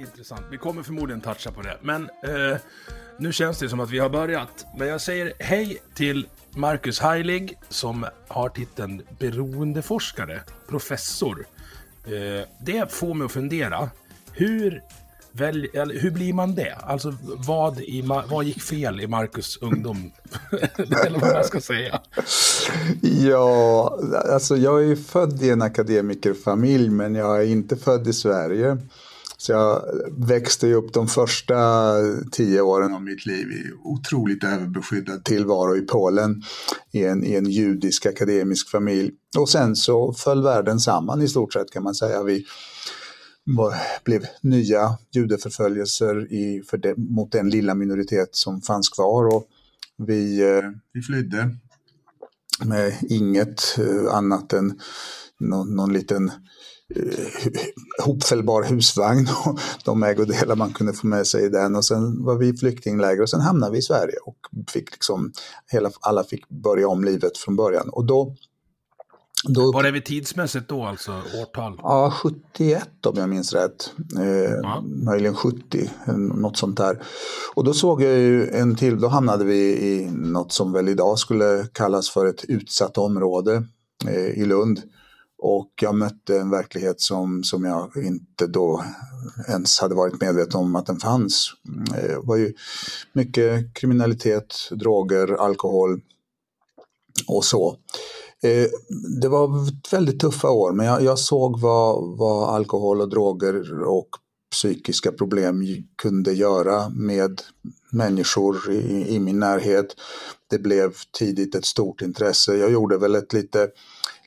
Intressant. Vi kommer förmodligen toucha på det. Men eh, nu känns det som att vi har börjat. Men jag säger hej till Marcus Heilig som har titeln beroendeforskare, professor. Eh, det får mig att fundera. Hur, väl, eller, hur blir man det? Alltså vad, i, vad gick fel i Marcus ungdom? eller vad man ska säga. Ja, alltså jag är ju född i en akademikerfamilj men jag är inte född i Sverige. Så jag växte ju upp de första tio åren av mitt liv i otroligt överbeskyddad tillvaro i Polen. I en, I en judisk akademisk familj. Och sen så föll världen samman i stort sett kan man säga. Vi blev nya judeförföljelser i, för mot den lilla minoritet som fanns kvar. Och vi, eh, vi flydde med inget eh, annat än någon, någon liten hopfällbar husvagn och de ägodelar man kunde få med sig i den. Och sen var vi i flyktingläger och sen hamnade vi i Sverige och fick liksom, hela, alla fick börja om livet från början. Och då, då Var är vi tidsmässigt då, alltså årtal? Ja, 71 om jag minns rätt. Eh. Möjligen 70, eh, något sånt där. Och då såg jag ju en till, då hamnade vi i något som väl idag skulle kallas för ett utsatt område eh, i Lund. Och jag mötte en verklighet som, som jag inte då ens hade varit medveten om att den fanns. Eh, det var ju mycket kriminalitet, droger, alkohol och så. Eh, det var väldigt tuffa år, men jag, jag såg vad, vad alkohol och droger och psykiska problem kunde göra med människor i, i min närhet. Det blev tidigt ett stort intresse. Jag gjorde väl ett lite,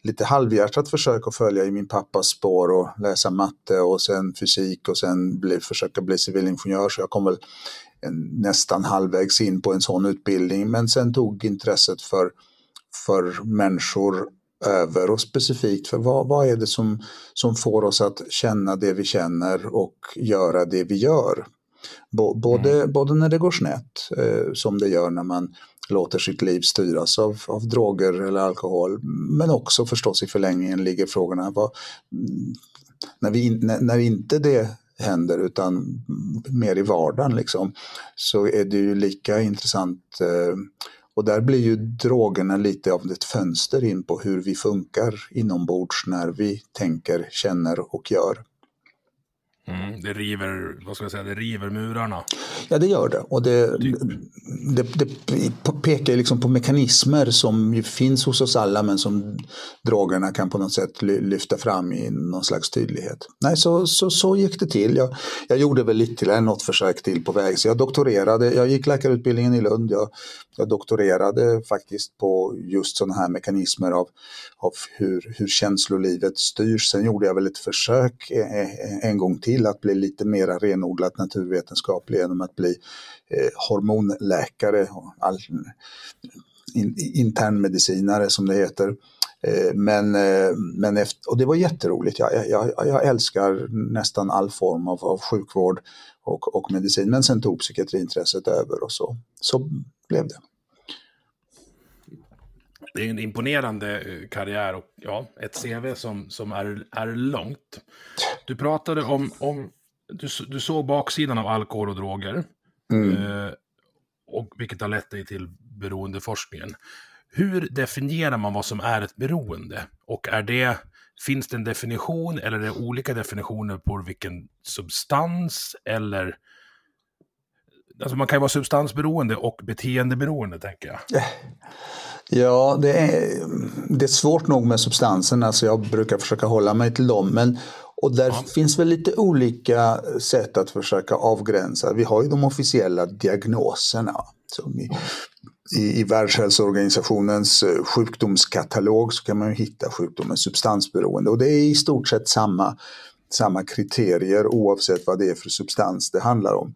lite halvhjärtat försök att följa i min pappas spår och läsa matte och sen fysik och sen bli, försöka bli civilingenjör. Så jag kom väl en, nästan halvvägs in på en sån utbildning. Men sen tog intresset för för människor över och specifikt för vad, vad är det som, som får oss att känna det vi känner och göra det vi gör. Både, både när det går snett, eh, som det gör när man låter sitt liv styras av, av droger eller alkohol, men också förstås i förlängningen ligger frågorna, vad, när, vi, när, när inte det händer utan mer i vardagen liksom, så är det ju lika intressant eh, och där blir ju drogerna lite av ett fönster in på hur vi funkar inombords när vi tänker, känner och gör. Mm, det river, vad ska jag säga, det river murarna. Ja, det gör det. Och det, det, det pekar ju liksom på mekanismer som finns hos oss alla men som drogerna kan på något sätt ly- lyfta fram i någon slags tydlighet. Nej, så, så, så gick det till. Jag, jag gjorde väl ytterligare något försök till på väg. Så jag doktorerade, jag gick läkarutbildningen i Lund. Jag, jag doktorerade faktiskt på just sådana här mekanismer av, av hur, hur känslolivet styrs. Sen gjorde jag väl ett försök eh, en gång till att bli lite mer renodlat naturvetenskaplig genom att bli eh, hormonläkare, och all, in, internmedicinare som det heter. Eh, Men, eh, men efter, och det var jätteroligt. Jag, jag, jag älskar nästan all form av, av sjukvård och, och medicin. Men sen tog psykiatriintresset över och så, så blev det. Det är en imponerande eh, karriär och ja, ett CV som, som är, är långt. Du pratade om, om du, du såg baksidan av alkohol och droger. Eh, och vilket har lett dig till beroendeforskningen. Hur definierar man vad som är ett beroende? Och är det, finns det en definition eller är det olika definitioner på vilken substans eller alltså man kan ju vara substansberoende och beteendeberoende, tänker jag. Ja, det är, det är svårt nog med substansen, alltså jag brukar försöka hålla mig till dem. Men, och där ja. finns väl lite olika sätt att försöka avgränsa. Vi har ju de officiella diagnoserna. Som i, i, i Världshälsoorganisationens eh, sjukdomskatalog så kan man ju hitta sjukdomen substansberoende. Och det är i stort sett samma, samma kriterier oavsett vad det är för substans det handlar om.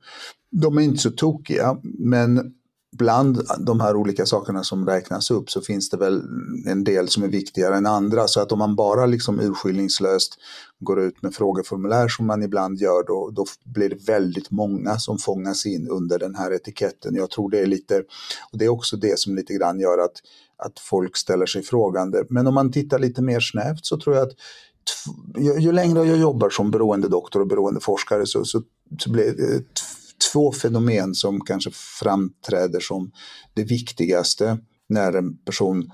De är inte så tokiga, men bland de här olika sakerna som räknas upp så finns det väl en del som är viktigare än andra. Så att om man bara liksom urskillningslöst går ut med frågeformulär som man ibland gör då, då blir det väldigt många som fångas in under den här etiketten. Jag tror det är lite, och det är också det som lite grann gör att, att folk ställer sig frågande. Men om man tittar lite mer snävt så tror jag att ju, ju längre jag jobbar som beroendedoktor och beroendeforskare så, så, så blir det två fenomen som kanske framträder som det viktigaste när en person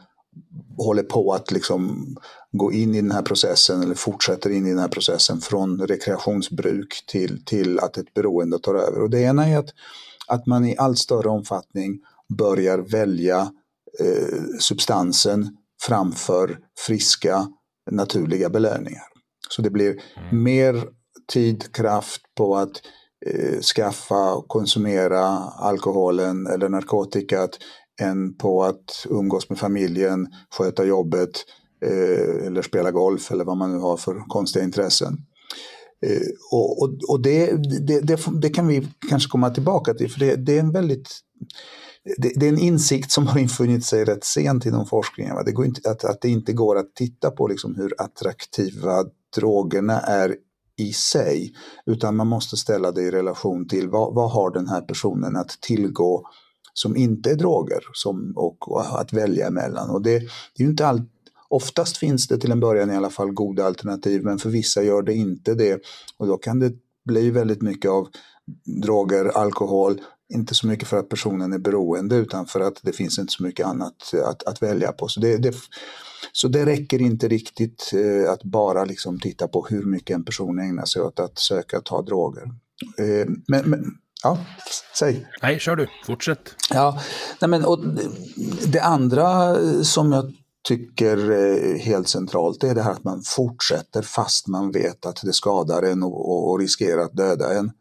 håller på att liksom gå in i den här processen eller fortsätter in i den här processen från rekreationsbruk till, till att ett beroende tar över. Och det ena är att, att man i allt större omfattning börjar välja eh, substansen framför friska naturliga belöningar. Så det blir mm. mer tid, kraft på att Eh, skaffa och konsumera alkoholen eller narkotikat än på att umgås med familjen, sköta jobbet eh, eller spela golf eller vad man nu har för konstiga intressen. Eh, och, och, och det, det, det, det, kan vi kanske komma tillbaka till, för det, det är en väldigt det, det, är en insikt som har infunnit sig rätt sent inom forskningen. Det går inte, att, att det inte går att titta på liksom hur attraktiva drogerna är i sig, utan man måste ställa det i relation till vad, vad har den här personen att tillgå som inte är droger som, och, och att välja emellan. Och det, det är inte allt, oftast finns det till en början i alla fall goda alternativ, men för vissa gör det inte det. Och då kan det bli väldigt mycket av droger, alkohol, inte så mycket för att personen är beroende utan för att det finns inte så mycket annat att, att välja på. Så det, det, så det räcker inte riktigt eh, att bara liksom titta på hur mycket en person ägnar sig åt att söka ta droger. Eh, men, men, ja, säg. Nej, kör du. Fortsätt. Ja, nej men, och det andra som jag tycker är helt centralt är det här att man fortsätter fast man vet att det skadar en och, och riskerar att döda en.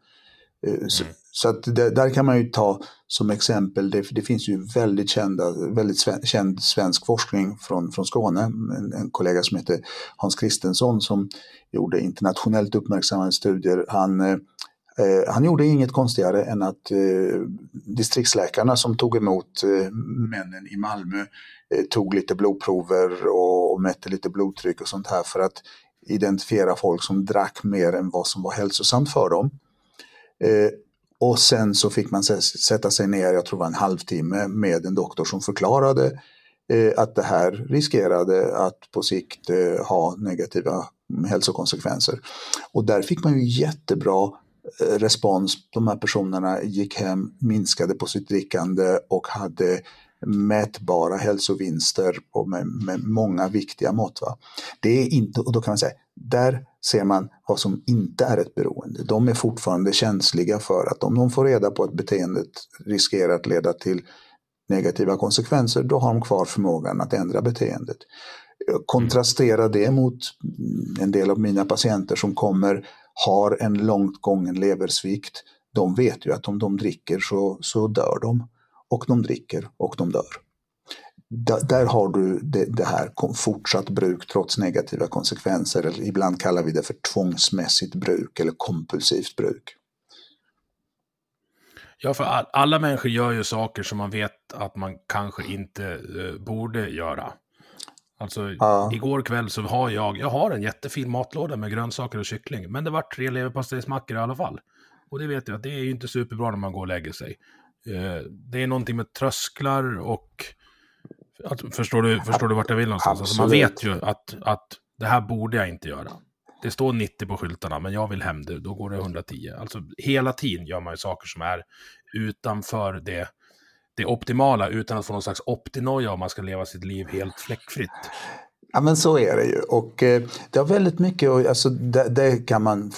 Eh, så, mm så att det, där kan man ju ta som exempel, det, det finns ju väldigt, kända, väldigt sven, känd svensk forskning från, från Skåne. En, en, kollega som heter Hans Kristensson som gjorde internationellt uppmärksammade studier. Han, eh, eh, han gjorde inget konstigare än att eh, distriktsläkarna som tog emot eh, männen i Malmö eh, tog lite blodprover och, och mätte lite blodtryck och sånt här för att identifiera folk som drack mer än vad som var hälsosamt för dem. Eh, och sen så fick man sätta sig ner, jag tror det var en halvtimme, med en doktor som förklarade eh, att det här riskerade att på sikt eh, ha negativa hälsokonsekvenser. Och där fick man ju jättebra eh, respons. De här personerna gick hem, minskade på sitt drickande och hade mätbara hälsovinster med, med många viktiga mått. Va? Det är inte, och då kan man säga, där ser man vad som inte är ett beroende. De är fortfarande känsliga för att om de får reda på att beteendet riskerar att leda till negativa konsekvenser, då har de kvar förmågan att ändra beteendet. Kontrastera det mot en del av mina patienter som kommer, har en långt gången leversvikt. De vet ju att om de dricker så, så dör de. Och de dricker och de dör där har du det, det, här fortsatt bruk trots negativa konsekvenser. Ibland kallar vi det för tvångsmässigt bruk eller kompulsivt bruk. Ja, för alla människor gör ju saker som man vet att man kanske inte uh, borde göra. Alltså, ja. igår kväll så har jag, jag har en jättefin matlåda med grönsaker och kyckling, men det var tre leverpastejsmackor i alla fall. Och det vet jag det är ju inte superbra när man går och lägger sig. Uh, det är någonting med trösklar och att, förstår, du, förstår du vart jag vill någonstans? Alltså man vet ju att, att det här borde jag inte göra. Det står 90 på skyltarna, men jag vill hem, det, då går det 110. Alltså hela tiden gör man ju saker som är utanför det, det optimala, utan att få någon slags optinoja om man ska leva sitt liv helt fläckfritt. Ja men så är det ju och eh, det har väldigt mycket, och, alltså, det, det, kan man,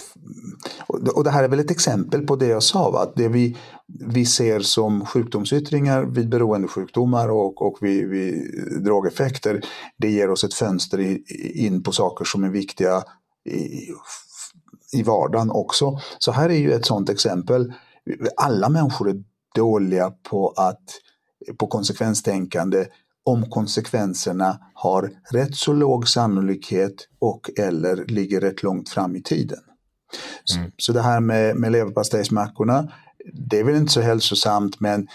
och det här är väl ett exempel på det jag sa, va? att det vi vi ser som sjukdomsyttringar vid beroendesjukdomar och, och vid, vid drogeffekter, det ger oss ett fönster i, in på saker som är viktiga i, i vardagen också. Så här är ju ett sådant exempel. Alla människor är dåliga på, att, på konsekvenstänkande om konsekvenserna har rätt så låg sannolikhet och eller ligger rätt långt fram i tiden. Mm. Så, det här med, med leverpastejsmackorna, det är väl inte så hälsosamt men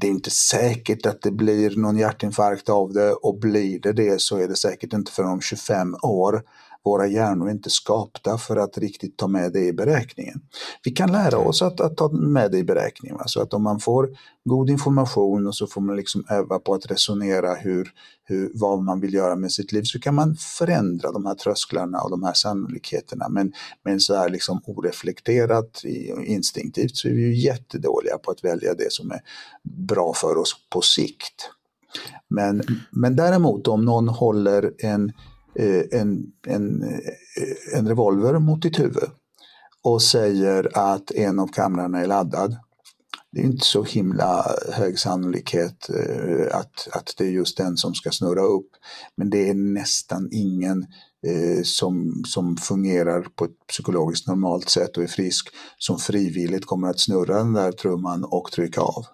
det är inte säkert att det blir någon hjärtinfarkt av det. Och blir det det så är det säkert inte förrän om 25 år våra hjärnor är inte skapta för att riktigt ta med det i beräkningen. Vi kan lära oss att, att ta med det i beräkningen. Så att om man får god information och så får man liksom öva på att resonera hur, hur, vad man vill göra med sitt liv så kan man förändra de här trösklarna och de här sannolikheterna. Men, men så här liksom oreflekterat, instinktivt så är vi ju jättedåliga på att välja det som är bra för oss på sikt. Men, men däremot om någon håller en en, en, eh, en revolver mot ditt huvud och säger att en av kamrarna är laddad. Det är inte så himla hög sannolikhet eh, att, att det är just den som ska snurra upp. Men det är nästan ingen eh, som, som fungerar på ett psykologiskt normalt sätt och är frisk som frivilligt kommer att snurra den där trumman och trycka av.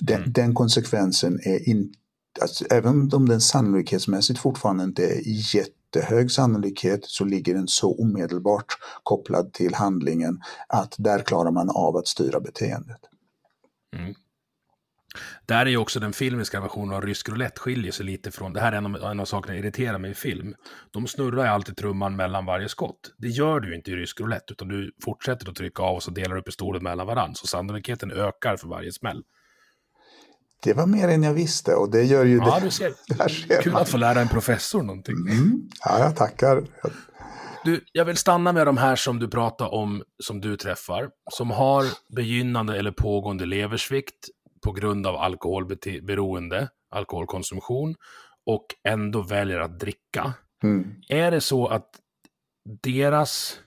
Den, mm. den konsekvensen är inte alltså, även om den sannolikhetsmässigt fortfarande inte är jättehög sannolikhet så ligger den så omedelbart kopplad till handlingen att där klarar man av att styra beteendet. Mm. Där är ju också den filmiska versionen av rysk roulette skiljer sig lite från, det här är en av, en av sakerna som irriterar mig i film. De snurrar ju alltid trumman mellan varje skott. Det gör du ju inte i rysk roulette, utan du fortsätter att trycka av och så delar du pistolen mellan varandra. Så sannolikheten ökar för varje smäll. Det var mer än jag visste och det gör ju ja, det. Du ser. ser Kul att få lära en professor någonting. Mm. Ja, jag tackar. Du, jag vill stanna med de här som du pratar om, som du träffar, som har begynnande eller pågående leversvikt på grund av alkoholberoende, alkoholkonsumtion och ändå väljer att dricka. Mm. Är det så att deras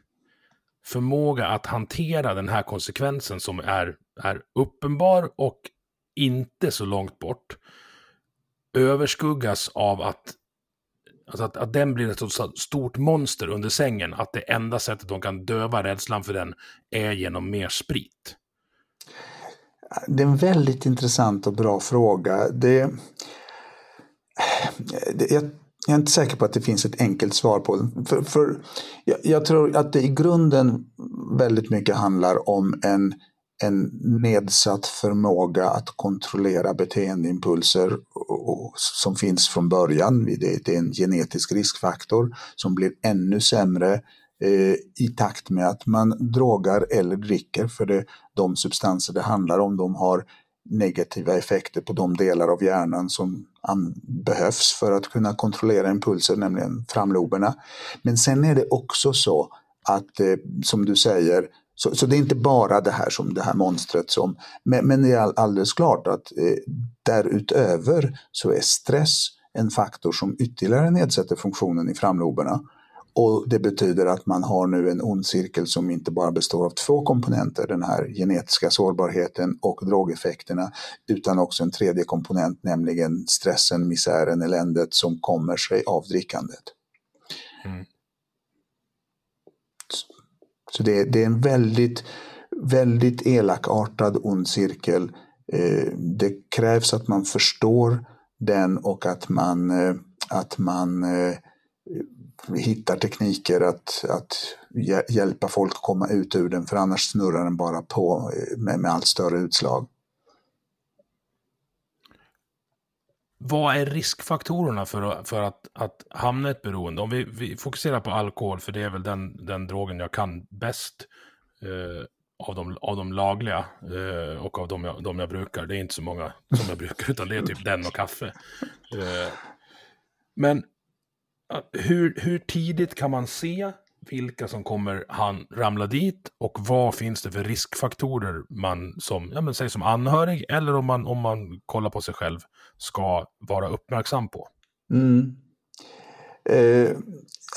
förmåga att hantera den här konsekvensen som är, är uppenbar och inte så långt bort överskuggas av att, alltså att, att den blir ett så stort monster under sängen att det enda sättet de kan döva rädslan för den är genom mer sprit? Det är en väldigt intressant och bra fråga. Det, det, jag, jag är inte säker på att det finns ett enkelt svar på den. För, för jag, jag, tror att det i grunden väldigt mycket handlar om en en nedsatt förmåga att kontrollera beteendeimpulser som finns från början. Det är en genetisk riskfaktor som blir ännu sämre eh, i takt med att man drogar eller dricker. För det, de substanser det handlar om de har negativa effekter på de delar av hjärnan som behövs för att kunna kontrollera impulser, nämligen framloberna. Men sen är det också så att, eh, som du säger, så, så, det är inte bara det här som det här monstret som, men, men det är alldeles klart att eh, därutöver så är stress en faktor som ytterligare nedsätter funktionen i framloberna. Och det betyder att man har nu en ond cirkel som inte bara består av två komponenter, den här genetiska sårbarheten och drogeffekterna, utan också en tredje komponent, nämligen stressen, misären, eländet som kommer sig av drickandet. Mm. Så det, det är en väldigt, väldigt elakartad ond cirkel. Eh, det krävs att man förstår den och att man, eh, att man eh, hittar tekniker att, att hjälpa folk att komma ut ur den för annars snurrar den bara på med, med allt större utslag. Vad är riskfaktorerna för, för att, att hamna i ett beroende? Om vi, vi, fokuserar på alkohol, för det är väl den, den drogen jag kan bäst eh, av, de, av de lagliga eh, och av de jag, de jag brukar. Det är inte så många som jag brukar, utan det är typ den och kaffe. Eh, men hur, hur tidigt kan man se vilka som kommer han ramla dit och vad finns det för riskfaktorer man som, ja men säg som anhörig eller om man, om man kollar på sig själv ska vara uppmärksam på? Mm. Eh,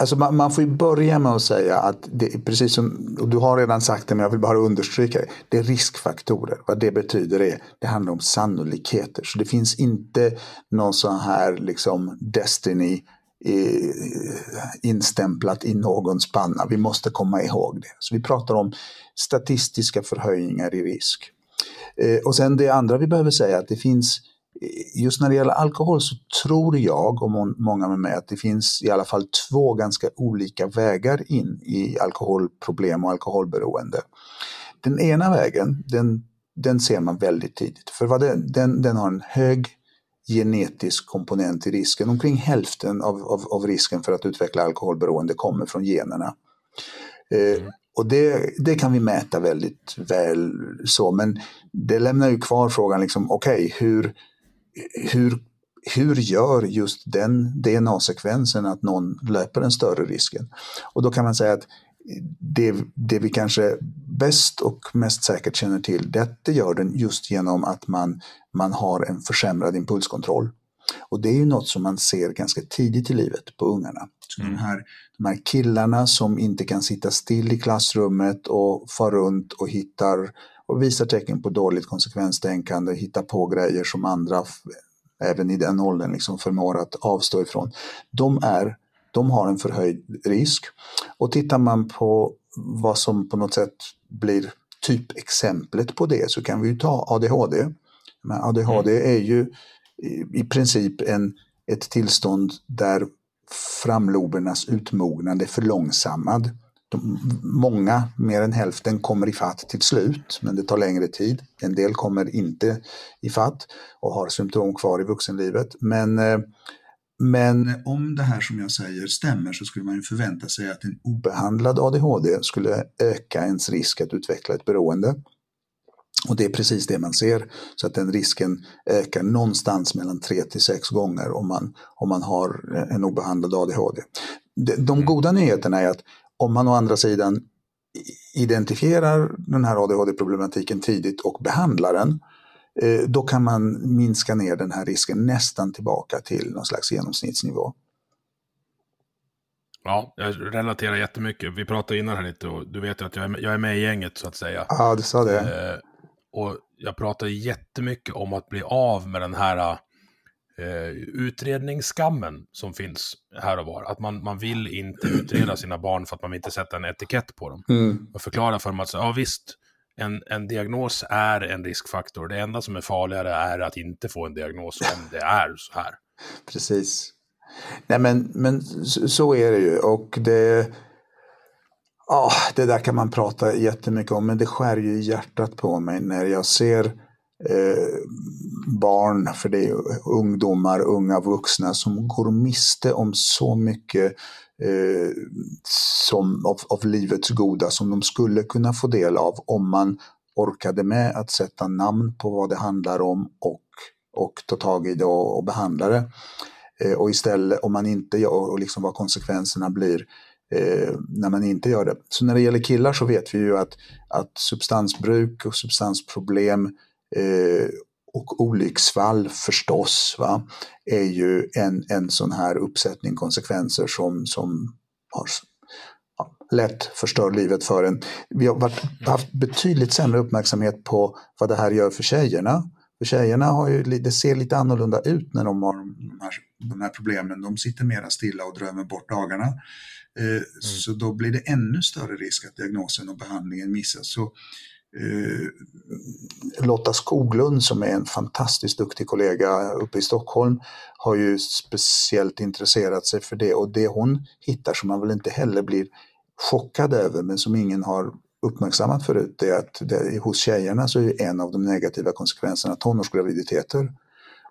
alltså man, man, får ju börja med att säga att det är precis som, och du har redan sagt det men jag vill bara understryka det. Det är riskfaktorer. Vad det betyder är, det handlar om sannolikheter. Så det finns inte någon sån här liksom destiny eh, instämplat i någons panna. Vi måste komma ihåg det. Så vi pratar om statistiska förhöjningar i risk. Eh, och sen det andra vi behöver säga att det finns Just när det gäller alkohol så tror jag och många med mig att det finns i alla fall två ganska olika vägar in i alkoholproblem och alkoholberoende. Den ena vägen, den, den ser man väldigt tidigt. För vad det, den, den har en hög genetisk komponent i risken. Omkring hälften av, av, av risken för att utveckla alkoholberoende kommer från generna. Eh, mm. och det, det kan vi mäta väldigt väl så, men det lämnar ju kvar frågan, liksom, okej, okay, hur, hur, hur gör just den DNA-sekvensen att någon löper den större risken? Och då kan man säga att det, det vi kanske bäst och mest säkert känner till, det gör den just genom att man, man har en försämrad impulskontroll. Och det är ju något som man ser ganska tidigt i livet på ungarna. Så mm. de, här, de här killarna som inte kan sitta still i klassrummet och far runt och hittar och visar tecken på dåligt konsekvenstänkande, hittar på grejer som andra även i den åldern liksom förmår att avstå ifrån. De är de har en förhöjd risk. Och tittar man på vad som på något sätt blir typexemplet på det så kan vi ju ta ADHD. Men ADHD mm. är ju i princip en, ett tillstånd där framlobernas utmognad är förlångsammad. De, många, mer än hälften, kommer i fatt till slut, men det tar längre tid. En del kommer inte i fatt och har symptom kvar i vuxenlivet. Men eh, men om det här som jag säger stämmer så skulle man ju förvänta sig att en obehandlad ADHD skulle öka ens risk att utveckla ett beroende. Och det är precis det man ser, så att den risken ökar någonstans mellan 3 till 6 gånger om man, om man har en obehandlad ADHD. De de goda nyheterna är att om man å andra sidan identifierar den här ADHD-problematiken tidigt och behandlar den, Eh, då kan man minska ner den här risken nästan tillbaka till någon slags genomsnittsnivå. Ja, jag relaterar jättemycket. Vi pratade innan här lite och du vet ju att jag är, jag är med i gänget så att säga. Ja, du sa det. Eh, och jag pratar jättemycket om att bli av med den här eh, utredningsskammen som finns här och var. Att man, man vill inte utreda sina barn för att man vill inte sätta en etikett på dem. Mm. Och förklara för dem att, ja visst, en, en diagnos är en riskfaktor. Det enda som är farligare är att inte få en diagnos om det är så här. Precis. Nej men, men så är det ju och det, ja, det där kan man prata jättemycket om men det skär ju hjärtat på mig när jag ser eh, barn, för det är ungdomar, unga vuxna som går miste om så mycket eh, som, av, av livets goda som de skulle kunna få del av om man orkade med att sätta namn på vad det handlar om och, och ta tag i det och, och behandla det. Eh, och istället om man inte gör, och liksom vad konsekvenserna blir eh, när man inte gör det. Så när det gäller killar så vet vi ju att, att substansbruk och substansproblem eh, och olycksfall förstås va, är ju en, en sån här uppsättning konsekvenser som, som har ja, lätt förstör livet för en. Vi har varit, haft betydligt sämre uppmärksamhet på vad det här gör för tjejerna. För tjejerna har ju, det ser lite annorlunda ut när de har de här, de här problemen. De sitter mera stilla och drömmer bort dagarna. Eh, mm. Så då blir det ännu större risk att diagnosen och behandlingen missas. Så Lotta Skoglund som är en fantastiskt duktig kollega uppe i Stockholm har ju speciellt intresserat sig för det och det hon hittar som man väl inte heller blir chockad över men som ingen har uppmärksammat förut är att det, hos tjejerna så är en av de negativa konsekvenserna tonårsgraviditeter.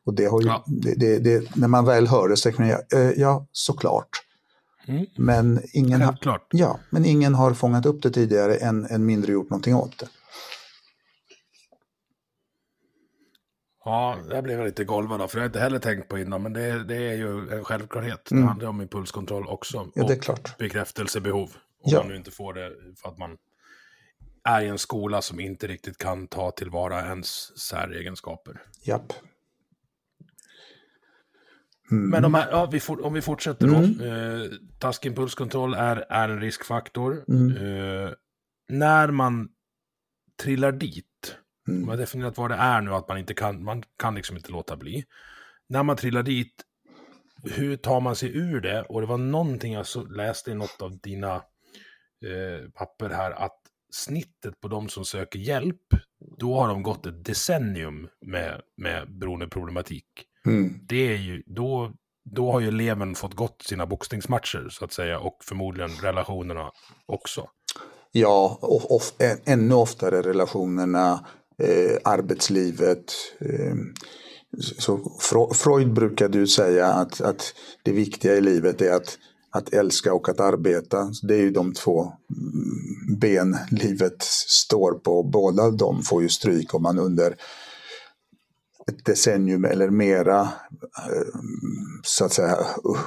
Och det har ju, ja. det, det, när man väl hör det så tänker man ja, eh, ja såklart. Mm. Men, ingen har, ja, men ingen har fångat upp det tidigare än, än mindre gjort någonting åt det. Ja, det blev jag lite golvad av, för jag har inte heller tänkt på innan, men det, det är ju en självklarhet. Mm. Det handlar om impulskontroll också. Ja, det är klart. bekräftelsebehov. Om ja. man nu inte får det för att man är i en skola som inte riktigt kan ta tillvara ens säregenskaper. Japp. Mm. Men de här, ja, vi for, om vi fortsätter då. Mm. Eh, taskimpulskontroll är, är en riskfaktor. Mm. Eh, när man trillar dit, mm. man har definierat vad det är nu, att man inte kan, man kan liksom inte låta bli. När man trillar dit, hur tar man sig ur det? Och det var någonting jag så, läste i något av dina eh, papper här, att snittet på de som söker hjälp, då har de gått ett decennium med, med beroendeproblematik. Mm. Det är ju, då, då har ju eleven fått gått sina boxningsmatcher så att säga och förmodligen relationerna också. Ja, och, och ännu oftare relationerna, eh, arbetslivet. Eh, så Freud brukade ju säga att, att det viktiga i livet är att, att älska och att arbeta. Det är ju de två mm, ben livet står på. Båda de får ju stryk om man under ett decennium eller mera eh, så att säga uh,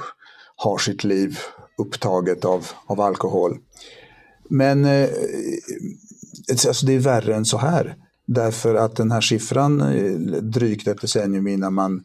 har sitt liv upptaget av, av alkohol. Men eh, alltså det är värre än så här. Därför att den här siffran, eh, drygt ett decennium innan man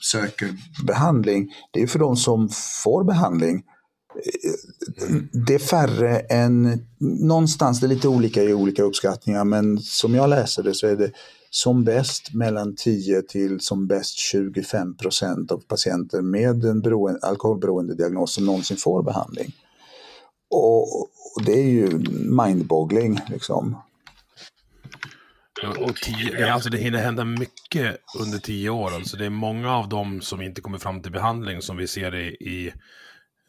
söker behandling, det är för de som får behandling. Eh, det är färre än, någonstans, det är lite olika i olika uppskattningar, men som jag läser det så är det som bäst mellan 10 till som bäst 25 procent av patienter med en beroende, alkoholberoende diagnos som någonsin får behandling. Och, och det är ju mindboggling liksom. Och tio, alltså det hinner hända mycket under tio år. Alltså det är många av dem som inte kommer fram till behandling som vi ser i, i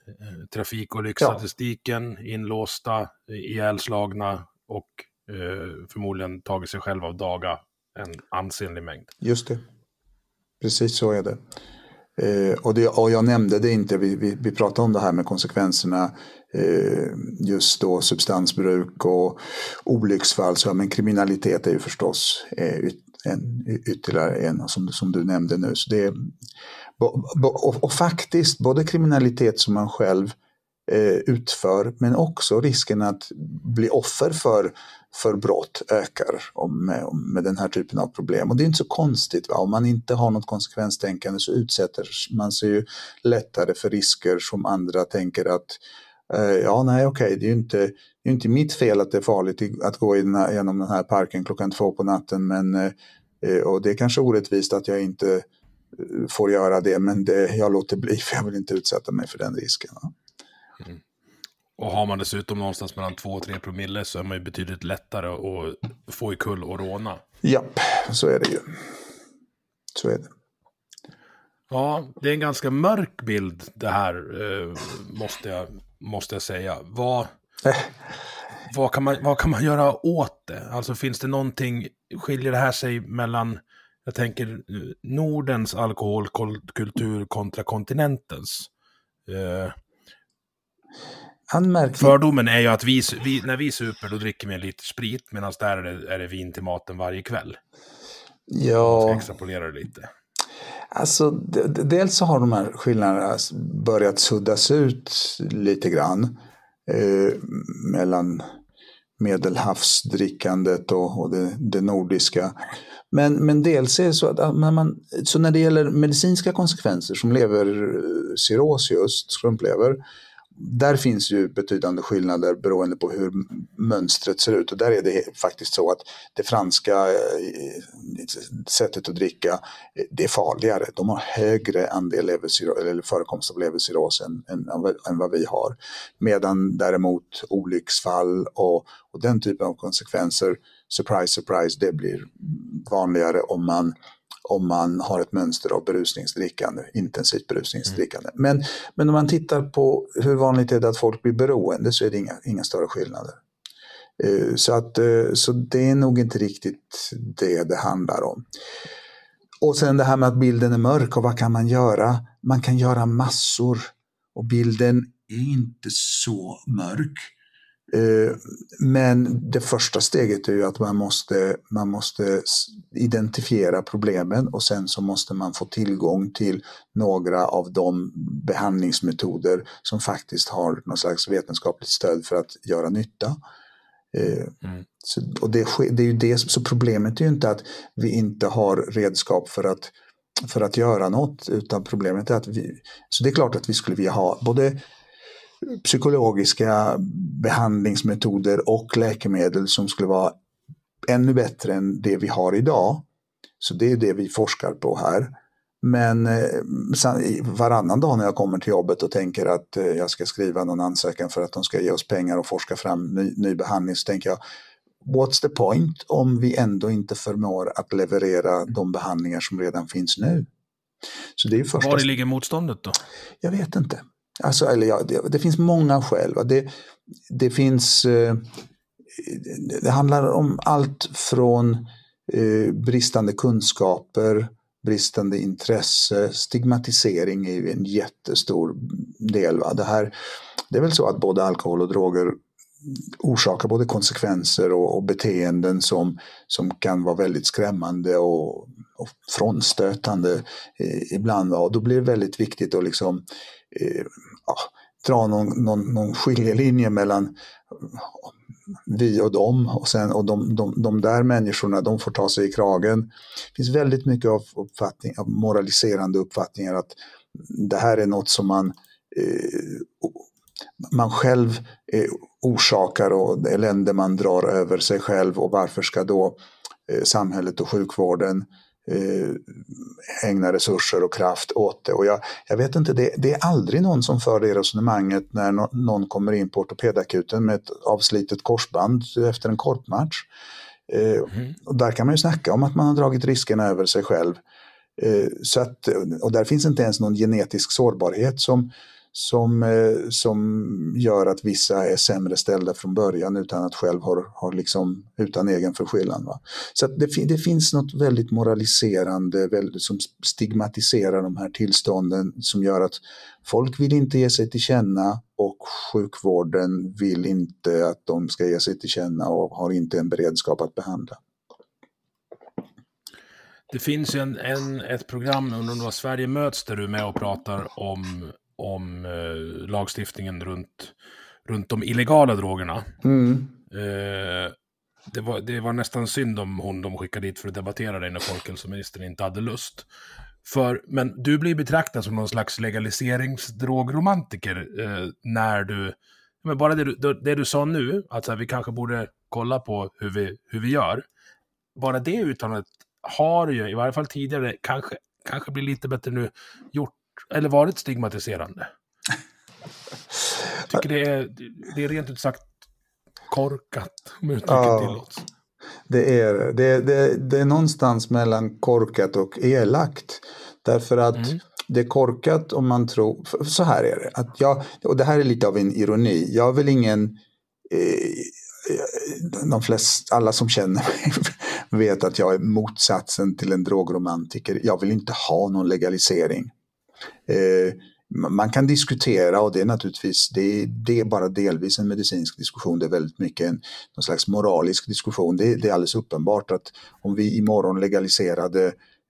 eh, trafikolycksstatistiken, ja. inlåsta, ihjälslagna och eh, förmodligen tagit sig själva av daga en ansenlig mängd. Just det. Precis så är det. Eh, och, det, och jag nämnde det inte, vi, vi, vi pratade om det här med konsekvenserna eh, just då substansbruk och olycksfall. Så, men kriminalitet är ju förstås eh, en, ytterligare en som, som du nämnde nu. Så det, och, och faktiskt, både kriminalitet som man själv eh, utför men också risken att bli offer för för brott ökar med, med den här typen av problem. Och det är inte så konstigt. Va? Om man inte har något konsekvenstänkande så utsätter man sig ju lättare för risker som andra tänker att eh, ja, nej, okej, okay, det är ju inte, det är inte mitt fel att det är farligt att gå in, genom den här parken klockan två på natten, men eh, och det är kanske orättvist att jag inte eh, får göra det, men det, jag låter bli för jag vill inte utsätta mig för den risken. Mm. Och har man dessutom någonstans mellan 2 och 3 promille så är man ju betydligt lättare att få i kull och råna. Japp, så är det ju. Så är det. Ja, det är en ganska mörk bild det här, eh, måste, jag, måste jag säga. Vad, vad, kan man, vad kan man göra åt det? Alltså finns det någonting, skiljer det här sig mellan, jag tänker Nordens alkoholkultur kontra kontinentens? Eh, Anmärkning. Fördomen är ju att vi, vi, när vi super då dricker vi en liter sprit medan där är det, är det vin till maten varje kväll. Ja. Jag ska extrapolera det lite. Alltså, dels så har de här skillnaderna börjat suddas ut lite grann. Eh, mellan medelhavsdrickandet och, och det, det, nordiska. Men, men dels är det så att när, man, så när det gäller medicinska konsekvenser som levercirros just, skrumplever, där finns ju betydande skillnader beroende på hur mönstret ser ut och där är det faktiskt så att det franska eh, sättet att dricka, eh, det är farligare. De har högre andel eller förekomst av levercirros än, än, än, vad vi har. Medan däremot olycksfall och, och den typen av konsekvenser, surprise, surprise, det blir vanligare om man om man har ett mönster av berusningsdrickande, intensivt berusningsdrickande. Mm. Men, men om man tittar på hur vanligt är det att folk blir beroende så är det inga, inga större skillnader. Eh, så, att, eh, så det är nog inte riktigt det det handlar om. Och sen det här med att bilden är mörk och vad kan man göra? Man kan göra massor och bilden är inte så mörk. Eh, men det första steget är ju att man måste, man måste identifiera problemen och sen så måste man få tillgång till några av de behandlingsmetoder som faktiskt har någon slags vetenskapligt stöd för att göra nytta. Eh, mm. Så, och det, det, är ju det, så problemet är ju inte att vi inte har redskap för att för att göra något, utan problemet är att vi, så det är klart att vi skulle vilja ha både psykologiska behandlingsmetoder och läkemedel som skulle vara ännu bättre än det vi har idag. Så det är det vi forskar på här. Men eh, varannan dag när jag kommer till jobbet och tänker att eh, jag ska skriva någon ansökan för att de ska ge oss pengar och forska fram ny, ny behandling så tänker jag What's the point om vi ändå inte förmår att leverera de behandlingar som redan finns nu? Så det är första... Var ligger motståndet då? Jag vet inte. Alltså, eller ja, det, det finns många skäl. Det, det finns... Eh, det handlar om allt från eh, bristande kunskaper, bristande intresse, stigmatisering är ju en jättestor del. Va? Det, här, det är väl så att både alkohol och droger orsakar både konsekvenser och, och beteenden som, som kan vara väldigt skrämmande och, och frånstötande eh, ibland. Och då blir det väldigt viktigt att liksom, eh, Eh, ja, dra någon, någon, någon skiljelinje mellan vi och dem och, sen, och de, de, de där människorna de får ta sig i kragen. Det finns väldigt mycket av, uppfattning, av moraliserande uppfattningar att det här är något som man eh, man själv eh, orsakar och elände man drar över sig själv och varför ska då eh, samhället och sjukvården eh, ägna resurser och kraft åt det. Och jag, jag vet inte, det, det, är aldrig någon som för det resonemanget när no, någon kommer in på ortopedakuten med ett avslitet korsband efter en korpmatch. Eh, mm. och där kan man ju snacka om att man har dragit riskerna över sig själv. Eh, så att, och där finns inte ens någon genetisk sårbarhet som, som, eh, som gör att vissa är sämre ställda från början utan att själv har, har liksom, utan egen förskyllan. Va? Så det, det, finns något väldigt moraliserande väldigt, som stigmatiserar de här tillstånden som gör att folk vill inte ge sig till känna och sjukvården vill inte att de ska ge sig till känna och har inte en beredskap att behandla. Det finns ju en, en, ett program, under det var Sverige möts, där du är med och pratar om om eh, lagstiftningen runt, runt de illegala drogerna. Mm. Eh, det, var, det var nästan synd om hon de skickade dit för att debattera det när folkhälsoministern inte hade lust. För, men du blir betraktad som någon slags legaliseringsdrogromantiker eh, när du, men bara det du, det du sa nu, att här, vi kanske borde kolla på hur vi, hur vi gör. Bara det uttalandet har ju, i varje fall tidigare, kanske, kanske blir lite bättre nu, gjort eller varit stigmatiserande. Jag tycker det är, det är rent ut sagt korkat, om uttrycket ja, tillåts. Det är, det, det, det är någonstans mellan korkat och elakt. Därför att mm. det är korkat om man tror, så här är det, att jag, och det här är lite av en ironi, jag är väl ingen eh, de flesta, alla som känner mig vet att jag är motsatsen till en drogromantiker. Jag vill inte ha någon legalisering. Eh, man kan diskutera och det är naturligtvis, det, det, är bara delvis en medicinsk diskussion, det är väldigt mycket en någon slags moralisk diskussion. Det, det är alldeles uppenbart att om vi imorgon legaliserade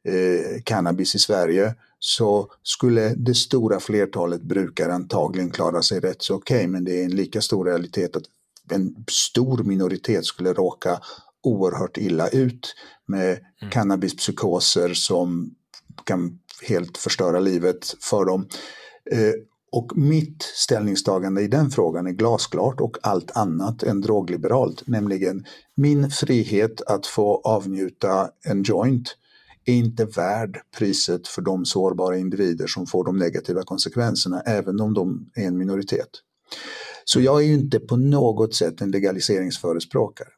eh, cannabis i Sverige så skulle det stora flertalet brukare antagligen klara sig rätt så okej, okay, men det är en lika stor realitet att en stor minoritet skulle råka oerhört illa ut med mm. cannabispsykoser som kan helt förstöra livet för dem. Eh, och mitt ställningstagande i den frågan är glasklart och allt annat än drogliberalt, nämligen min frihet att få avnjuta en joint är inte värd priset för de sårbara individer som får de negativa konsekvenserna, även om de är en minoritet. Så jag är ju inte på något sätt en legaliseringsförespråkare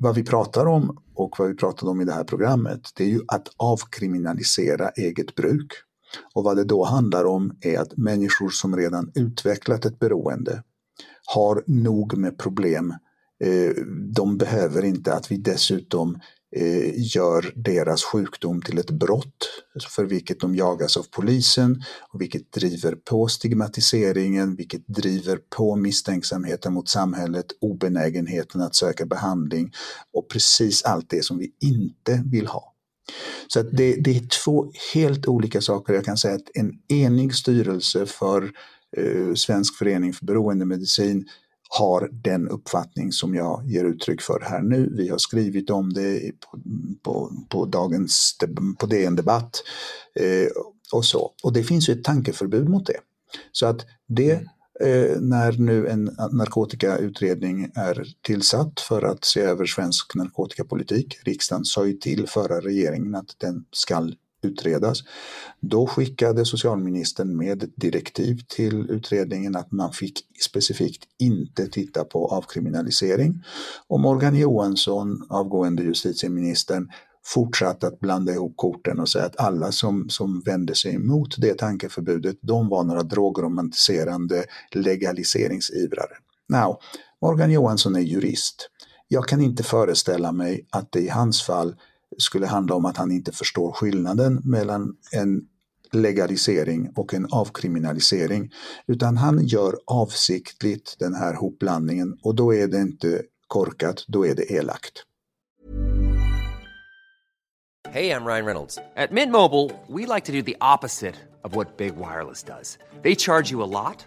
vad vi pratar om och vad vi pratade om i det här programmet, det är ju att avkriminalisera eget bruk. Och vad det då handlar om är att människor som redan utvecklat ett beroende har nog med problem. Eh, de behöver inte att vi dessutom Eh, gör deras sjukdom till ett brott för vilket de jagas av polisen och vilket driver på stigmatiseringen, vilket driver på misstänksamheten mot samhället, obenägenheten att söka behandling och precis allt det som vi inte vill ha. Så att det, det är två helt olika saker. Jag kan säga att en enig styrelse för eh, Svensk förening för beroendemedicin har den uppfattning som jag ger uttryck för här nu. Vi har skrivit om det på, på, på dagens på DN Debatt eh, och så. Och det finns ju ett tankeförbud mot det. Så att det eh, när nu en narkotikautredning är tillsatt för att se över svensk narkotikapolitik, riksdagen sa ju till förra regeringen att den ska utredas. Då skickade socialministern med ett direktiv till utredningen att man fick specifikt inte titta på avkriminalisering. Och Morgan Johansson, avgående justitieministern, fortsatte att blanda ihop korten och säga att alla som, som vände sig emot det tankeförbudet, de var några drogromantiserande legaliseringsivrare. Now, Morgan Johansson är jurist. Jag kan inte föreställa mig att det i hans fall skulle handla om att han inte förstår skillnaden mellan en legalisering och en avkriminalisering. Utan han gör avsiktligt den här hopblandningen och då är det inte korkat, då är det elakt. Hej, jag Ryan Reynolds. På Mint Mobile, we like to do the opposite of what Big Wireless does. They charge you a lot.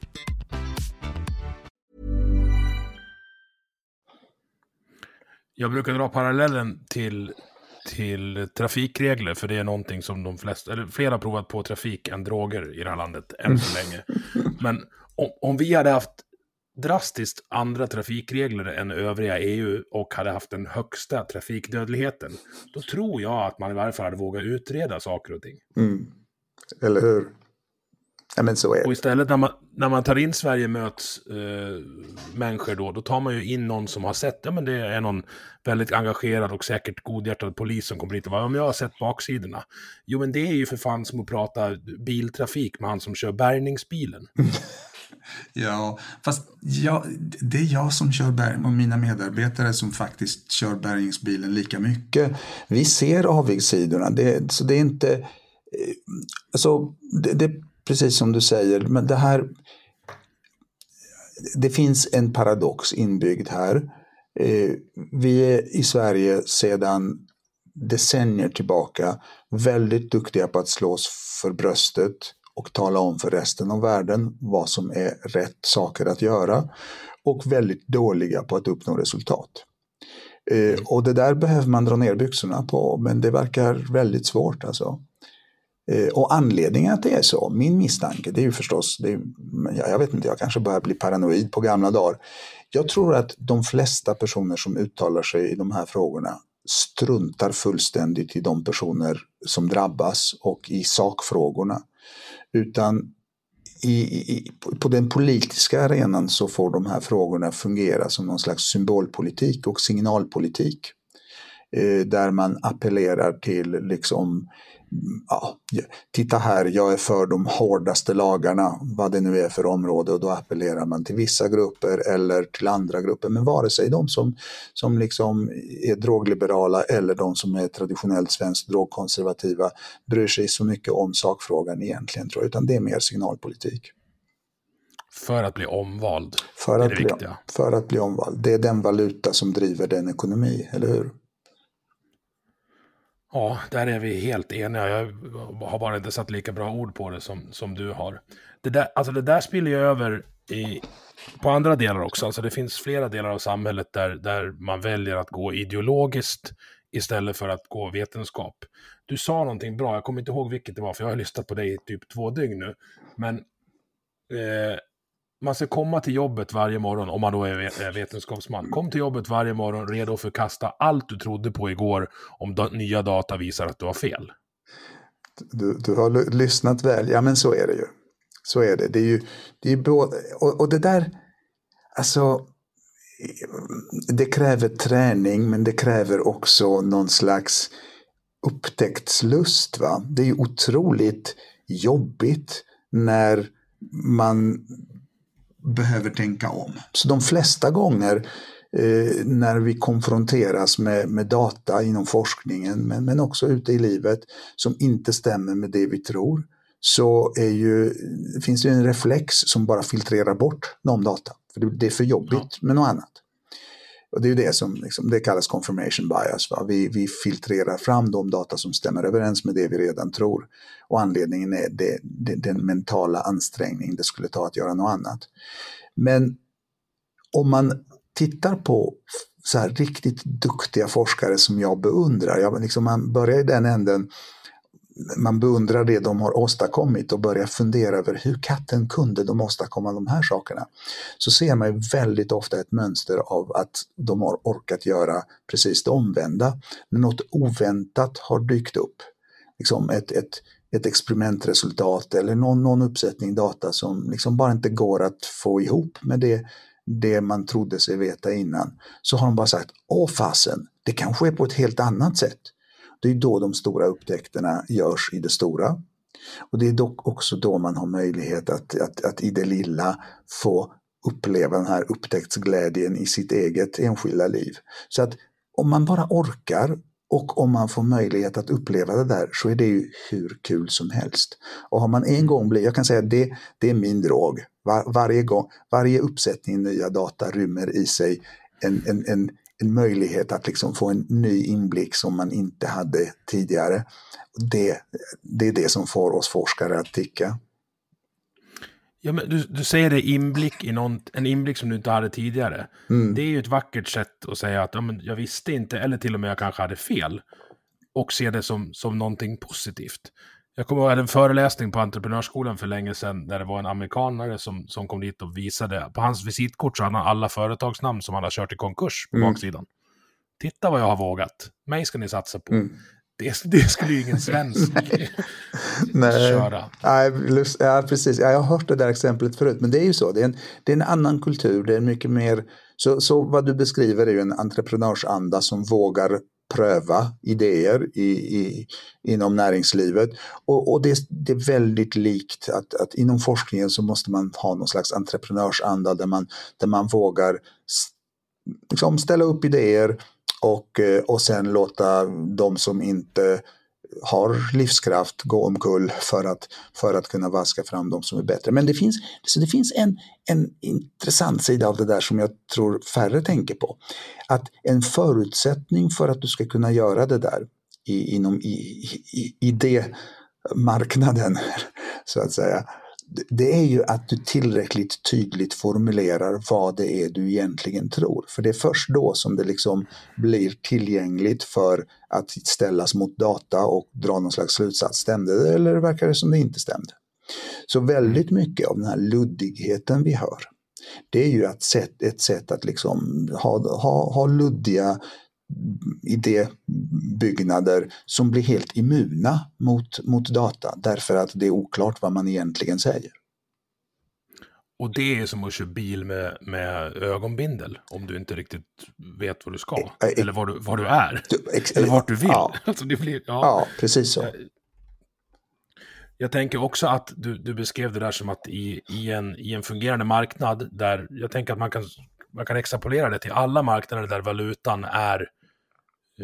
Jag brukar dra parallellen till, till trafikregler, för det är någonting som de flesta, eller fler har provat på trafik än droger i det här landet än så länge. Men om, om vi hade haft drastiskt andra trafikregler än övriga EU och hade haft den högsta trafikdödligheten, då tror jag att man i varje fall hade vågat utreda saker och ting. Mm. Eller hur? Ja, men så är det. Och istället när man, när man tar in Sverige möts eh, människor då, då tar man ju in någon som har sett, ja men det är någon väldigt engagerad och säkert godhjärtad polis som kommer hit och bara, om jag har sett baksidorna. Jo men det är ju för fan som att prata biltrafik med han som kör bärgningsbilen. Ja, fast jag, det är jag som kör bärgning och mina medarbetare som faktiskt kör bärgningsbilen lika mycket. Vi ser avigsidorna, det, så det är inte... Eh, alltså, det, det precis som du säger, men det här... Det finns en paradox inbyggd här. Eh, vi är i Sverige sedan decennier tillbaka väldigt duktiga på att slå oss för bröstet och tala om för resten av världen vad som är rätt saker att göra och väldigt dåliga på att uppnå resultat. Eh, och det där behöver man dra ner byxorna på, men det verkar väldigt svårt alltså. Eh, och anledningen att det är så, min misstanke, det är ju förstås, det är, jag vet inte, jag kanske börjar bli paranoid på gamla dagar. Jag tror att de flesta personer som uttalar sig i de här frågorna struntar fullständigt i de personer som drabbas och i sakfrågorna. Utan i, i, på den politiska arenan så får de här frågorna fungera som någon slags symbolpolitik och signalpolitik. Eh, där man appellerar till liksom ja, titta här, jag är för de hårdaste lagarna, vad det nu är för område och då appellerar man till vissa grupper eller till andra grupper. Men vare sig de som, som liksom är drogliberala eller de som är traditionellt svenskt drogkonservativa bryr sig så mycket om sakfrågan egentligen, tror jag, utan det är mer signalpolitik. För att bli omvald. För att, bli, för att bli omvald. Det är den valuta som driver den ekonomi, eller hur? Ja, där är vi helt eniga. Jag har bara inte satt lika bra ord på det som, som du har. Det där, alltså det där spiller ju över i, på andra delar också. Alltså det finns flera delar av samhället där, där man väljer att gå ideologiskt istället för att gå vetenskap. Du sa någonting bra, jag kommer inte ihåg vilket det var, för jag har lyssnat på dig i typ två dygn nu. Men eh, man ska komma till jobbet varje morgon, om man då är vetenskapsman. Kom till jobbet varje morgon redo att förkasta allt du trodde på igår om nya data visar att du har fel. Du, du har lyssnat väl, ja men så är det ju. Så är det. Det är ju, det är både, och, och det där, alltså, det kräver träning men det kräver också någon slags upptäcktslust. Va? Det är ju otroligt jobbigt när man behöver tänka om. Så de flesta gånger eh, när vi konfronteras med, med data inom forskningen men, men också ute i livet som inte stämmer med det vi tror så är ju, finns det en reflex som bara filtrerar bort de data. För det, är för jobbigt ja. med något annat. Och det är ju det som liksom, det kallas confirmation bias. Va? Vi, vi filtrerar fram de data som stämmer överens med det vi redan tror. Och anledningen är det, det, den mentala ansträngning det skulle ta att göra något annat. Men om man tittar på så här riktigt duktiga forskare som jag beundrar, jag, liksom man börjar i den änden man beundrar det de har åstadkommit och börjar fundera över hur katten kunde de åstadkomma de här sakerna. Så ser man ju väldigt ofta ett mönster av att de har orkat göra precis det omvända. Något oväntat har dykt upp, liksom ett, ett, ett experimentresultat eller någon, någon uppsättning data som liksom bara inte går att få ihop med det, det man trodde sig veta innan, så har de bara sagt åh fasen, det kanske är på ett helt annat sätt. Det är då de stora upptäckterna görs i det stora. Och det är dock också då man har möjlighet att, att, att i det lilla få uppleva den här upptäcktsglädjen i sitt eget enskilda liv. Så att om man bara orkar och om man får möjlighet att uppleva det där så är det ju hur kul som helst. Och har man en gång blivit, jag kan säga att det, det är min drog. Var, varje, gång, varje uppsättning nya data rymmer i sig en, en, en, en möjlighet att liksom få en ny inblick som man inte hade tidigare. Det, det är det som får oss forskare att ticka. Ja, men du, du säger det inblick i någon, en inblick som du inte hade tidigare. Mm. Det är ju ett vackert sätt att säga att ja, men jag visste inte, eller till och med jag kanske hade fel. Och se det som, som någonting positivt. Jag kommer ihåg att jag hade en föreläsning på Entreprenörsskolan för länge sedan där det var en amerikanare som, som kom dit och visade. På hans visitkort så hade han alla företagsnamn som han har kört i konkurs på mm. baksidan. Titta vad jag har vågat. Mig ska ni satsa på. Mm. Det, det, skulle ju ingen svensk Nej. köra. Nej, ja, precis. jag har hört det där exemplet förut, men det är ju så. Det är en, det är en annan kultur, det är mycket mer... Så, så vad du beskriver är ju en entreprenörsanda som vågar pröva idéer i, i, inom näringslivet. Och, och det, det, är väldigt likt att, att inom forskningen så måste man ha någon slags entreprenörsanda där man, där man vågar liksom ställa upp idéer och, och sen låta de som inte har livskraft gå omkull för att, för att kunna vaska fram de som är bättre. Men det finns, så det finns en, en intressant sida av det där som jag tror färre tänker på. Att en förutsättning för att du ska kunna göra det där i, inom i, i, i det marknaden, så att säga, det är ju att du tillräckligt tydligt formulerar vad det är du egentligen tror. För det är först då som det liksom blir tillgängligt för att ställas mot data och dra någon slags slutsats. Stämde det eller verkar det som det inte stämde? Så väldigt mycket av den här luddigheten vi hör, det är ju ett sätt, ett sätt att liksom ha, ha, ha luddiga idébyggnader som blir helt immuna mot, mot data därför att det är oklart vad man egentligen säger. Och det är som att köra bil med, med ögonbindel om du inte riktigt vet vad du ska. Eh, eh, eller var du, var du är. eller vart du vill. Ja, alltså blir, ja. ja precis så. Jag, jag tänker också att du, du beskrev det där som att i, i, en, i en fungerande marknad där jag tänker att man kan, man kan extrapolera det till alla marknader där valutan är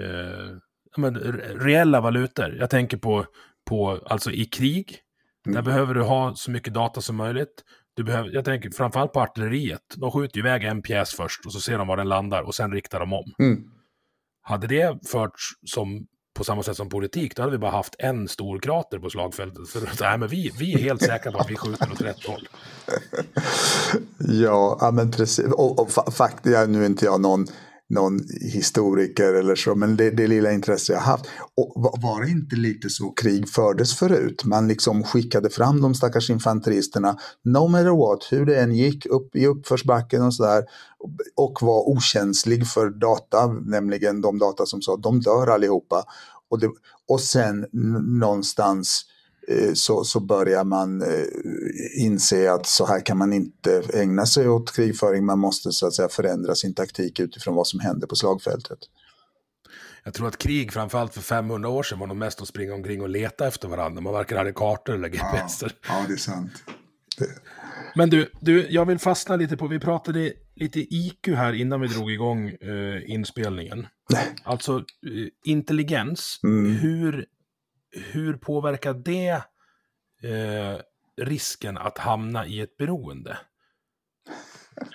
eh, men, reella valutor. Jag tänker på, på alltså i krig. Mm. Där behöver du ha så mycket data som möjligt. Du behöver, jag tänker framförallt på artilleriet. De skjuter iväg en pjäs först och så ser de var den landar och sen riktar de om. Mm. Hade det förts som på samma sätt som politik, då hade vi bara haft en stor krater på slagfältet. Så, nej, men vi, vi är helt säkra på att vi skjuter åt rätt håll. ja, men precis. Och, och faktiskt, nu är inte jag någon någon historiker eller så, men det, det lilla intresse jag haft. Och var det inte lite så krig fördes förut? Man liksom skickade fram de stackars infanteristerna, no matter what, hur det än gick, upp i uppförsbacken och sådär, och var okänslig för data, nämligen de data som sa att de dör allihopa. Och, det, och sen någonstans eh, så, så börjar man eh, inse att så här kan man inte ägna sig åt krigföring. Man måste så att säga förändra sin taktik utifrån vad som händer på slagfältet. Jag tror att krig, framförallt för 500 år sedan, var nog mest att springa omkring och leta efter varandra. Man varken hade kartor eller GPS. Ja, ja, det är sant. Det... Men du, du, jag vill fastna lite på, vi pratade lite IQ här innan vi drog igång eh, inspelningen. Alltså, eh, intelligens, Mm. hur, hur påverkar det eh, risken att hamna i ett beroende?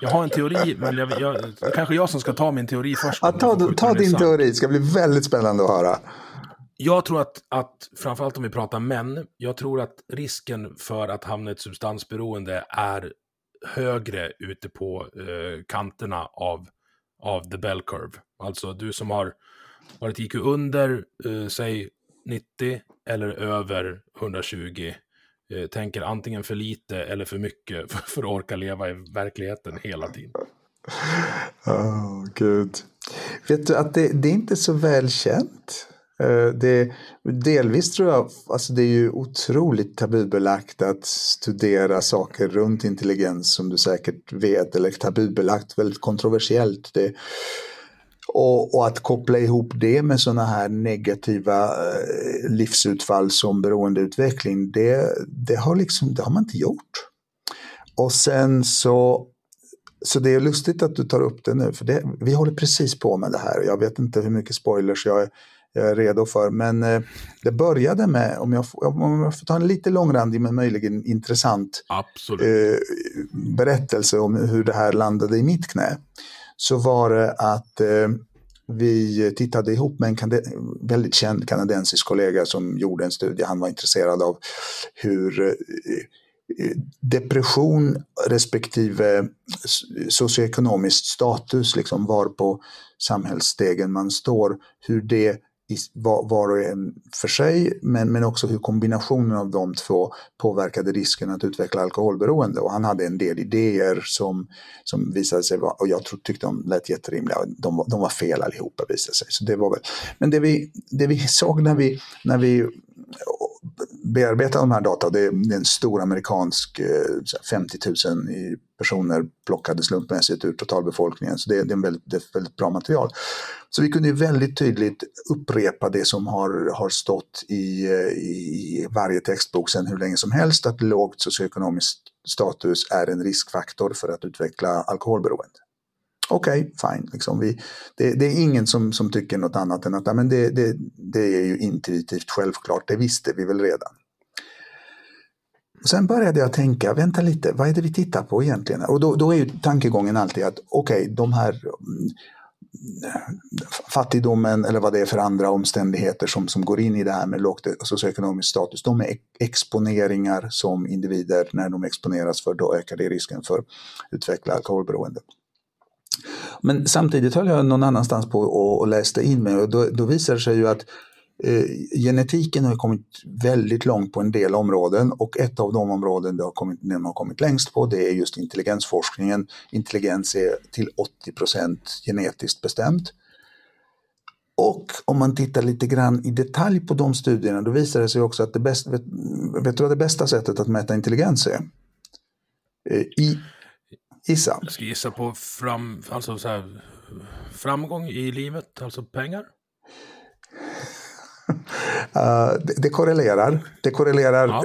Jag har en teori, men jag, jag, kanske jag som ska ta min teori först. Ja, ta ta din teori, det ska bli väldigt spännande att höra. Jag tror att, att, framförallt om vi pratar män, jag tror att risken för att hamna i ett substansberoende är högre ute på eh, kanterna av, av the bell curve. Alltså du som har varit IQ under, eh, säg 90 eller över 120, eh, tänker antingen för lite eller för mycket för, för att orka leva i verkligheten hela tiden. Åh, gud. Vet du att det, det är inte så välkänt? Eh, det, delvis tror jag, alltså det är ju otroligt tabubelagt att studera saker runt intelligens som du säkert vet, eller tabubelagt, väldigt kontroversiellt. Det, och, och att koppla ihop det med sådana här negativa eh, livsutfall som beroendeutveckling, det, det, har liksom, det har man inte gjort. Och sen så så det är lustigt att du tar upp det nu, för det, vi håller precis på med det här. Jag vet inte hur mycket spoilers jag är, jag är redo för, men eh, det började med, om jag, får- om jag får ta en lite långrandig men möjligen intressant eh, berättelse om hur det här landade i mitt knä, så var det att eh, vi tittade ihop med en kande- väldigt känd kanadensisk kollega som gjorde en studie. Han var intresserad av hur eh, eh depression respektive socioekonomisk status, liksom var på samhällsstegen man står, hur det var, och en för sig, men, men också hur kombinationen av de två påverkade risken att utveckla alkoholberoende. Och han hade en del idéer som, som visade sig vara, och jag tyckte de lät jätterimliga, de, var- de var fel allihopa visade sig. Så det var väl, men det vi, det vi såg när vi, när vi bearbeta de här data. Det är en stor amerikansk, eh, 50 000 personer plockade slumpmässigt ur totalbefolkningen. Så det är, det är, en väldigt, det är ett väldigt bra material. Så vi kunde ju väldigt tydligt upprepa det som har, har stått i, eh, i varje textbok sedan hur länge som helst, att lågt socioekonomisk status är en riskfaktor för att utveckla alkoholberoende. Okej, fine. Liksom vi, det, det är ingen som, som tycker något annat än att men det, det, det är ju intuitivt självklart, det visste vi väl redan. Sen började jag tänka, vänta lite, vad är det vi tittar på egentligen? Och då, då är ju tankegången alltid att okej, de här mm, fattigdomen eller vad det är för andra omständigheter som, som går in i det här med lågt socioekonomisk status, de är exponeringar som individer, när de exponeras för, då ökar det risken för att utveckla alkoholberoende. Men samtidigt höll jag någon annanstans på och, och läste in mig och då, då visade det sig ju att eh, genetiken har kommit väldigt långt på en del områden och ett av de områden det har kommit, den har kommit längst på det är just intelligensforskningen. Intelligens är till 80% genetiskt bestämt. Och om man tittar lite grann i detalj på de studierna då visar det sig också att det bästa, vet, vet du vad det bästa sättet att mäta intelligens är? Eh, I, gissa. Jag ska gissa på fram, alltså så här, framgång i livet, alltså pengar. Uh, det, det korrelerar. Det korrelerar Ja.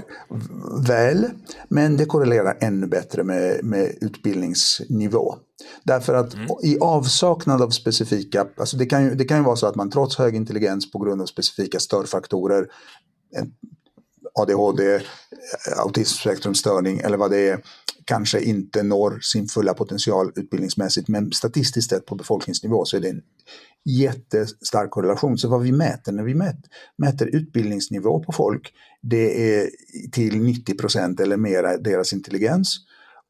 väl, men det korrelerar ännu bättre med, med utbildningsnivå. Därför att i avsaknad av specifika, alltså det kan, ju, det kan ju vara så att man trots hög intelligens på grund av specifika störfaktorer, ADHD, eh, autismspektrumstörning eller vad det är, kanske inte når sin fulla potential utbildningsmässigt. Men statistiskt sett på befolkningsnivå så är det en jättestark korrelation. Så vad vi mäter när vi mäter, mäter utbildningsnivå på folk, det är till 90 procent eller mera deras intelligens.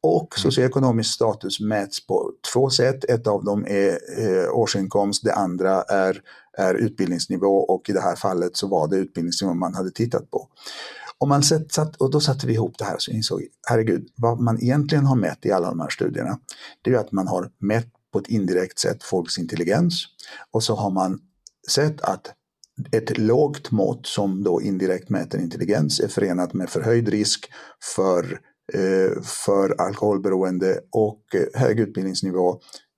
Och socioekonomisk status mäts på två sätt. Ett av dem är eh, årsinkomst, det andra är, är utbildningsnivå och i det här fallet så var det utbildningsnivå man hade tittat på. Om man satt, och då satte vi ihop det här så insåg herregud, vad man egentligen har mätt i alla de här studierna, det är att man har mätt på ett indirekt sätt folks intelligens och så har man sett att ett lågt mått som då indirekt mäter intelligens är förenat med förhöjd risk för, Eh, för alkoholberoende och eh, hög utbildningsnivå,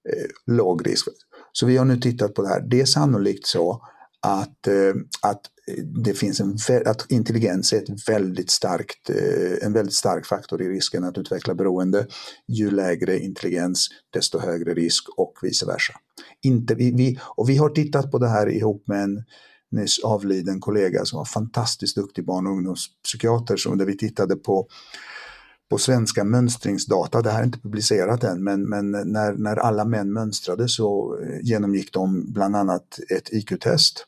eh, låg risk. Så vi har nu tittat på det här. Det är sannolikt så att, att, det finns en, att intelligens är ett väldigt starkt, en väldigt stark faktor i risken att utveckla beroende. Ju lägre intelligens, desto högre risk och vice versa. Inte, vi, vi, och vi har tittat på det här ihop med en nyss avliden kollega som var fantastiskt duktig barn och ungdomspsykiater, som, där vi tittade på på svenska mönstringsdata, det här är inte publicerat än, men, men när, när alla män mönstrade så eh, genomgick de bland annat ett IQ-test.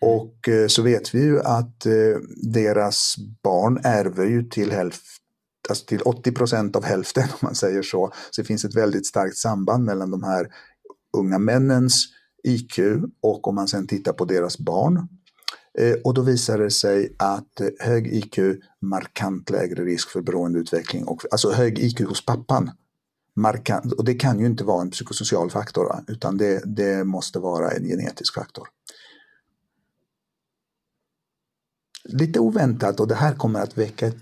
Och eh, så vet vi ju att eh, deras barn ärver ju till hälften alltså till 80 procent av hälften om man säger så. Så det finns ett väldigt starkt samband mellan de här unga männens IQ och om man sen tittar på deras barn. Eh, och då visar det sig att eh, hög IQ, markant lägre risk för beroendeutveckling, och, alltså hög IQ hos pappan. Markant, och det kan ju inte vara en psykosocial faktor, utan det, det måste vara en genetisk faktor. lite oväntat och det här kommer att väcka ett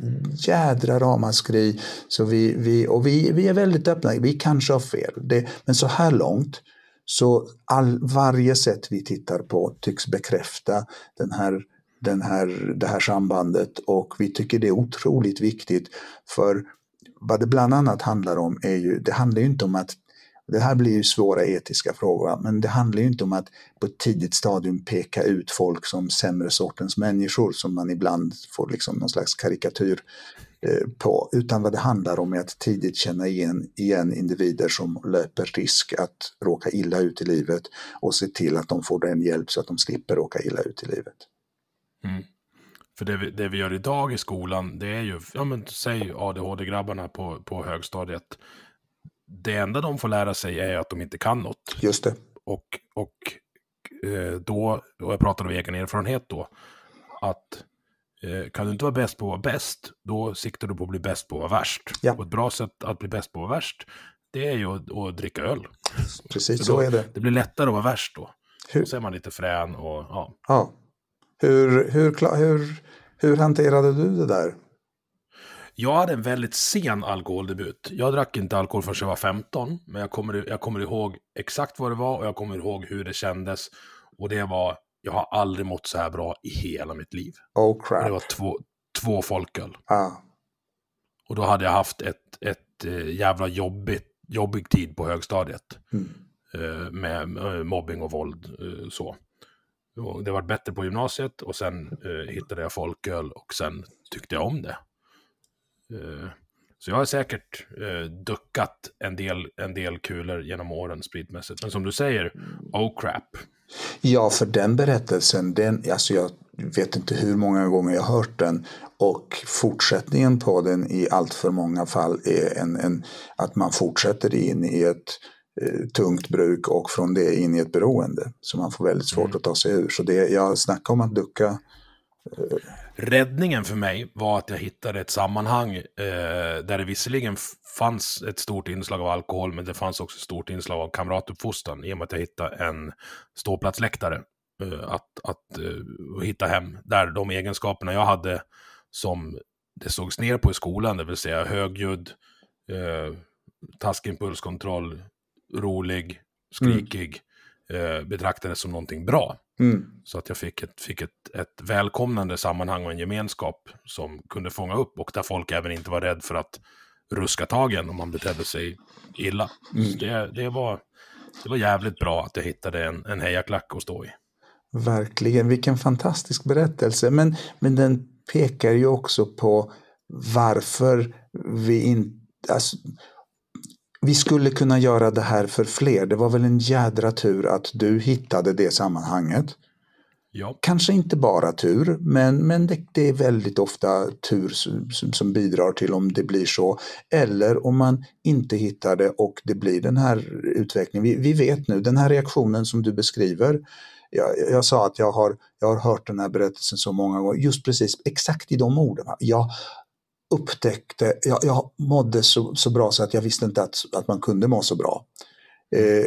jädra ramaskri. Så vi, vi, och vi, vi är väldigt öppna, vi kanske har fel. Det, men så här långt så all, varje sätt vi tittar på tycks bekräfta den här, den här, det här sambandet och vi tycker det är otroligt viktigt. För vad det bland annat handlar om är ju, det handlar ju inte om att det här blir ju svåra etiska frågor, men det handlar ju inte om att på ett tidigt stadium peka ut folk som sämre sortens människor som man ibland får liksom någon slags karikatyr på, utan vad det handlar om är att tidigt känna igen, igen individer som löper risk att råka illa ut i livet och se till att de får den hjälp så att de slipper råka illa ut i livet. Mm. För det vi, det vi gör idag i skolan, det är ju, ja men säg ADHD-grabbarna på, på högstadiet, det enda de får lära sig är att de inte kan något. Just det. Och, och eh, då, och jag pratar av egen erfarenhet då, att eh, kan du inte vara bäst på att vara bäst, då siktar du på att bli bäst på att vara värst. Ja. Och ett bra sätt att bli bäst på att vara värst, det är ju att, att dricka öl. Precis, så, så är det. Det blir lättare att vara värst då. Hur? Så är man lite frän och ja. ja. Hur, hur, hur, hur hanterade du det där? Jag hade en väldigt sen alkoholdebut. Jag drack inte alkohol förrän jag var 15, men jag kommer, jag kommer ihåg exakt vad det var och jag kommer ihåg hur det kändes. Och det var, jag har aldrig mått så här bra i hela mitt liv. Oh crap. Och det var två, två folköl. Ah. Och då hade jag haft ett, ett äh, jävla jobbigt, jobbig tid på högstadiet. Mm. Äh, med äh, mobbing och våld så. Och det var bättre på gymnasiet och sen hittade jag folköl och sen tyckte jag om det. Eh, så jag har säkert eh, duckat en del, en del kulor genom åren spritmässigt. Men som du säger, oh crap. Ja, för den berättelsen, den, alltså jag vet inte hur många gånger jag har hört den. Och fortsättningen på den i allt för många fall är en, en, att man fortsätter in i ett eh, tungt bruk och från det in i ett beroende. Så man får väldigt svårt mm. att ta sig ur. Så det, jag snackar om att ducka Räddningen för mig var att jag hittade ett sammanhang eh, där det visserligen fanns ett stort inslag av alkohol, men det fanns också ett stort inslag av kamratuppfostran i och med att jag hittade en ståplatsläktare eh, att, att eh, hitta hem. Där de egenskaperna jag hade som det sågs ner på i skolan, det vill säga högljudd, eh, taskimpulskontroll, rolig, skrikig, mm. Eh, betraktades som någonting bra. Mm. Så att jag fick, ett, fick ett, ett välkomnande sammanhang och en gemenskap som kunde fånga upp och där folk även inte var rädd för att ruska tagen om man betedde sig illa. Mm. Det, det, var, det var jävligt bra att jag hittade en, en hejaklack att stå i. Verkligen, vilken fantastisk berättelse. Men, men den pekar ju också på varför vi inte... Alltså, vi skulle kunna göra det här för fler. Det var väl en jädra tur att du hittade det sammanhanget. Ja. Kanske inte bara tur, men, men det, det är väldigt ofta tur som, som, bidrar till om det blir så. Eller om man inte hittar det och det blir den här utvecklingen. Vi, vi vet nu, den här reaktionen som du beskriver. Jag, jag sa att jag har, jag har hört den här berättelsen så många gånger, just precis exakt i de orden. Jag upptäckte, jag, jag mådde så, så bra så att jag visste inte att, att man kunde må så bra. Eh,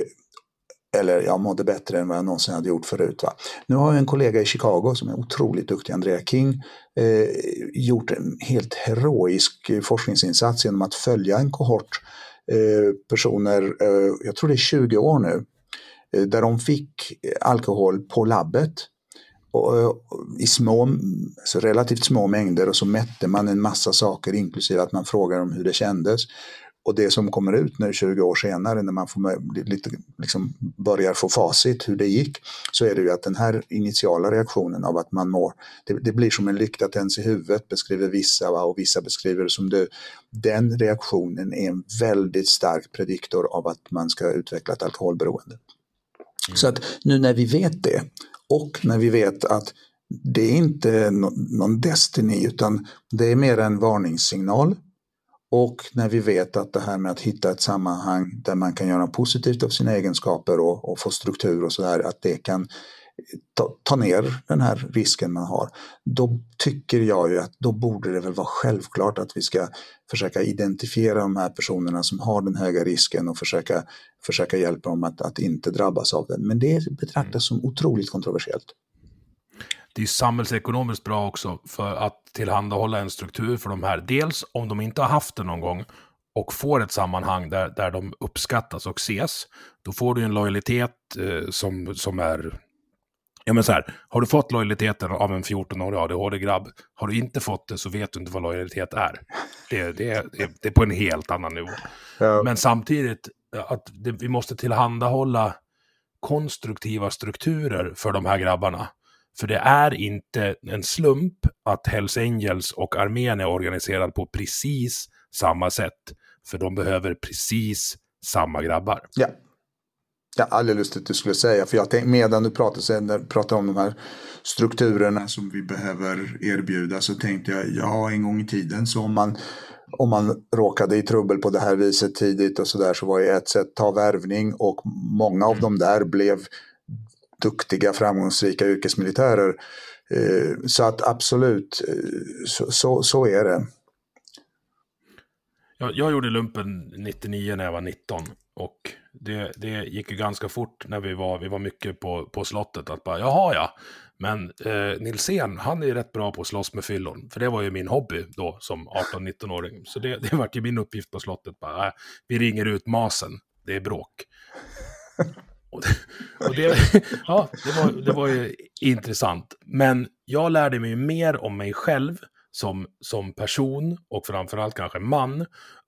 eller jag mådde bättre än vad jag någonsin hade gjort förut. Va? Nu har jag en kollega i Chicago som är otroligt duktig, Andrea King, eh, gjort en helt heroisk forskningsinsats genom att följa en kohort eh, personer, eh, jag tror det är 20 år nu, eh, där de fick alkohol på labbet och, i små, så relativt små mängder och så mätte man en massa saker inklusive att man frågade dem hur det kändes. Och det som kommer ut nu 20 år senare när man får lite, liksom börjar få facit hur det gick så är det ju att den här initiala reaktionen av att man mår, det, det blir som en lykta tänds i huvudet beskriver vissa va, och vissa beskriver det som du. Den reaktionen är en väldigt stark prediktor av att man ska utveckla ett alkoholberoende. Mm. Så att nu när vi vet det och när vi vet att det är inte någon destiny utan det är mer en varningssignal. Och när vi vet att det här med att hitta ett sammanhang där man kan göra positivt av sina egenskaper och, och få struktur och sådär, att det kan ta, ta, ner den här risken man har. Då tycker jag ju att då borde det väl vara självklart att vi ska försöka identifiera de här personerna som har den höga risken och försöka, försöka hjälpa dem att, att inte drabbas av den. Men det betraktas som otroligt kontroversiellt det är samhällsekonomiskt bra också för att tillhandahålla en struktur för de här. Dels om de inte har haft det någon gång och får ett sammanhang där, där de uppskattas och ses, då får du en lojalitet eh, som, som är... Ja men så här, har du fått lojaliteten av en 14-årig ADHD-grabb, har du inte fått det så vet du inte vad lojalitet är. Det, det, det, det är på en helt annan nivå. Ja. Men samtidigt, att det, vi måste tillhandahålla konstruktiva strukturer för de här grabbarna. För det är inte en slump att Hells Angels och armén är organiserad på precis samma sätt. För de behöver precis samma grabbar. Ja. Ja, alldeles lustigt du skulle säga. För jag tänkte, medan du pratade, pratade om de här strukturerna som vi behöver erbjuda så tänkte jag, ja en gång i tiden så om man, om man råkade i trubbel på det här viset tidigt och sådär så var ju ett sätt ta värvning och många av dem där blev duktiga, framgångsrika yrkesmilitärer. Eh, så att absolut, eh, så, så, så är det. Jag, jag gjorde lumpen 99 när jag var 19 och det, det gick ju ganska fort när vi var, vi var mycket på, på slottet att bara, jaha ja, men eh, Nilsén, han är ju rätt bra på att slåss med fyllon, för det var ju min hobby då som 18-19-åring. Så det, det var ju min uppgift på slottet, bara, äh, vi ringer ut masen, det är bråk. Och det, och det, ja, det, var, det var ju intressant. Men jag lärde mig mer om mig själv som, som person och framförallt kanske man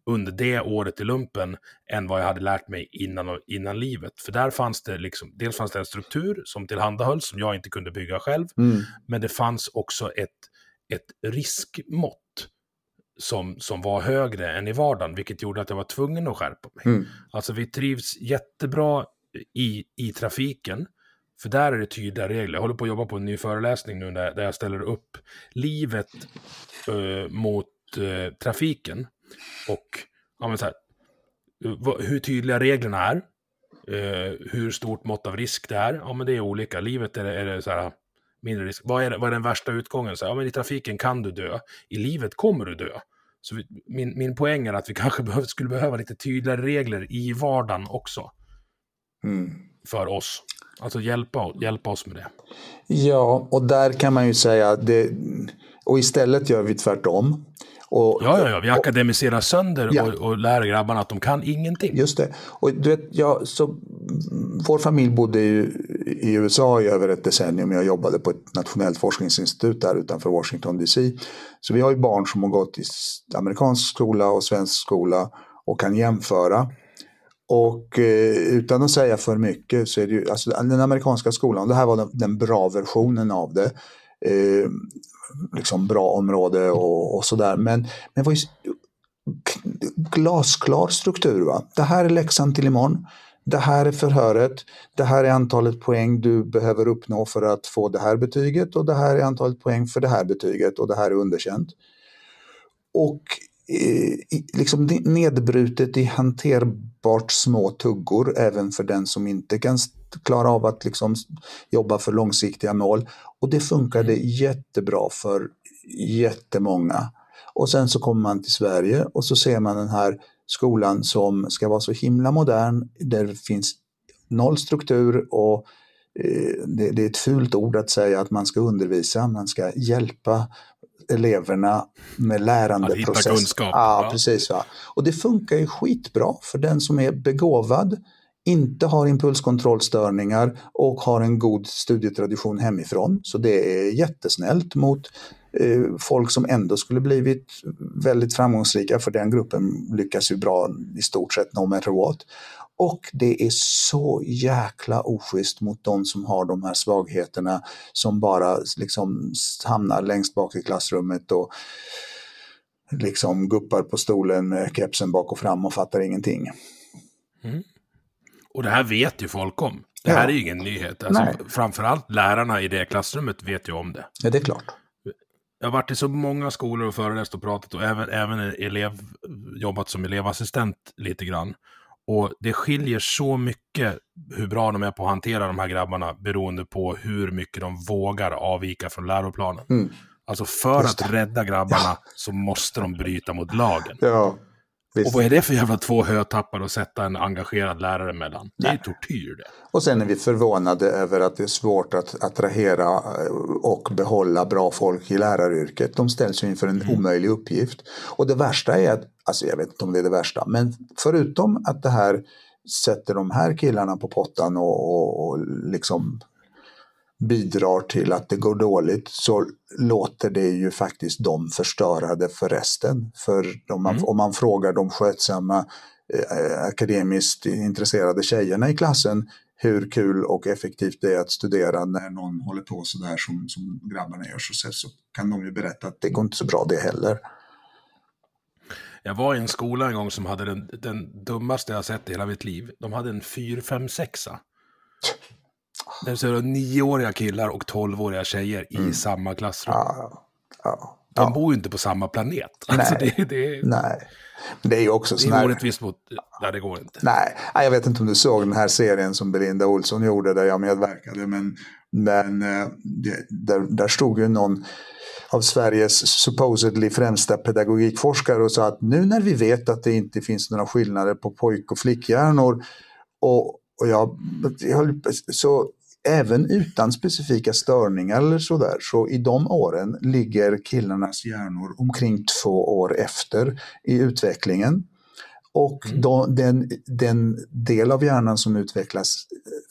under det året i lumpen än vad jag hade lärt mig innan, innan livet. För där fanns det liksom, dels fanns det en struktur som tillhandahölls som jag inte kunde bygga själv, mm. men det fanns också ett, ett riskmått som, som var högre än i vardagen, vilket gjorde att jag var tvungen att skärpa mig. Mm. Alltså vi trivs jättebra i, i trafiken. För där är det tydliga regler. Jag håller på att jobba på en ny föreläsning nu där, där jag ställer upp livet uh, mot uh, trafiken. Och ja, men så här, hur tydliga reglerna är. hur stort mått av risk det är. Ja, men det är olika. Livet är, är det så här, mindre risk. Vad är, vad är den värsta utgången? Så, ja, men I trafiken kan du dö. I livet kommer du dö. Så vi, min, min poäng är att vi kanske behöv, skulle behöva lite tydligare regler i vardagen också mm. för oss. Alltså hjälpa, hjälpa oss med det. Ja, och där kan man ju säga det, och istället gör vi tvärtom. Och, ja, ja, ja, vi akademiserar sönder ja. och, och lär grabbarna att de kan ingenting. Just det. Och du vet, ja, så, vår familj bodde ju i USA i över ett decennium. Jag jobbade på ett nationellt forskningsinstitut där utanför Washington DC. Så vi har ju barn som har gått i amerikansk skola och svensk skola och kan jämföra. Och eh, utan att säga för mycket så är det ju, alltså den amerikanska skolan, det här var den, den bra versionen av det. Eh, liksom bra område och, och sådär. Men, men det var ju glasklar struktur. Va? Det här är läxan till imorgon. Det här är förhöret. Det här är antalet poäng du behöver uppnå för att få det här betyget och det här är antalet poäng för det här betyget och det här är underkänt. Och eh, liksom nedbrutet i hanterbart små tuggor även för den som inte kan klara av att liksom jobba för långsiktiga mål. Och det funkade mm. jättebra för jättemånga. Och sen så kommer man till Sverige och så ser man den här skolan som ska vara så himla modern. Där det finns noll struktur och eh, det, är ett fult ord att säga att man ska undervisa, man ska hjälpa eleverna med lärandeprocess. Att hitta kunskap. Ja, ja, precis. Va? Och det funkar ju skitbra för den som är begåvad, inte har impulskontrollstörningar och har en god studietradition hemifrån. Så det är jättesnällt mot eh, folk som ändå skulle blivit väldigt framgångsrika för den gruppen lyckas ju bra i stort sett no matter what. Och det är så jäkla oschysst mot de som har de här svagheterna som bara liksom hamnar längst bak i klassrummet och liksom guppar på stolen med kepsen bak och fram och fattar ingenting. Mm. Och det här vet ju folk om. Det här ja. är ju ingen nyhet. Alltså, framförallt lärarna i det klassrummet vet ju om det. Ja, det är klart. Jag har varit i så många skolor och föreläst och pratat och även, även elev, jobbat som elevassistent lite grann. Och det skiljer så mycket hur bra de är på att hantera de här grabbarna beroende på hur mycket de vågar avvika från läroplanen. Mm. Alltså för att rädda grabbarna ja. så måste de bryta mot lagen. Ja. Visst. Och vad är det för jävla två hötappar att sätta en engagerad lärare mellan? Det är Nej. tortyr det. Och sen är vi förvånade över att det är svårt att attrahera eh, och behålla bra folk i läraryrket. De ställs ju inför en mm. omöjlig uppgift. Och det värsta är att, alltså jag vet inte om det är det värsta, men förutom att det här sätter de här killarna på pottan och, och, och liksom bidrar till att det går dåligt så låter det ju faktiskt dem förstörade för resten. För om man, mm. om man frågar de skötsamma eh, akademiskt intresserade tjejerna i klassen hur kul och effektivt det är att studera när någon håller på sådär som, som grabbarna gör så, så kan de ju berätta att det går inte så bra det heller. Jag var i en skola en gång som hade den, den dummaste jag sett i hela mitt liv. De hade en 4, 5, 6 det är nioåriga killar och tolvåriga tjejer mm. i samma klassrum. Ja, ja, De ja. bor ju inte på samma planet. Nej. Alltså det, det, Nej. Det är ju också Det är här... orättvist mot... Nej, det går inte. Nej, jag vet inte om du såg den här serien som Belinda Olsson gjorde där jag medverkade. Men, men eh, där, där stod ju någon av Sveriges supposedly främsta pedagogikforskare och sa att nu när vi vet att det inte finns några skillnader på pojk och flickhjärnor och, och jag, jag så även utan specifika störningar eller sådär, så i de åren ligger killarnas hjärnor omkring två år efter i utvecklingen. Och mm. då, den, den, del av hjärnan som utvecklas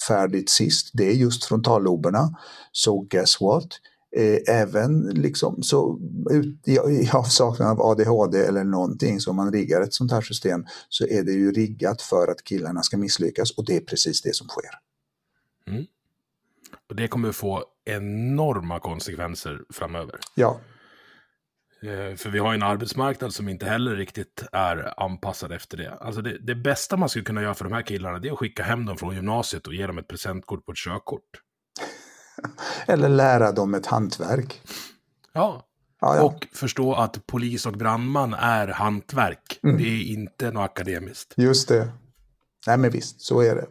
färdigt sist, det är just frontalloberna. Så guess what? Eh, även liksom, så, ut, i, i avsaknad av ADHD eller någonting, så om man riggar ett sånt här system så är det ju riggat för att killarna ska misslyckas och det är precis det som sker. Mm. Och det kommer få enorma konsekvenser framöver. Ja. Eh, för vi har en arbetsmarknad som inte heller riktigt är anpassad efter det. Alltså det, det, bästa man skulle kunna göra för de här killarna det är att skicka hem dem från gymnasiet och ge dem ett presentkort på ett körkort. Eller lära dem ett hantverk. Ja. ja, ja. Och förstå att polis och brandman är hantverk. Mm. Det är inte något akademiskt. Just det. Nej men visst, så är det.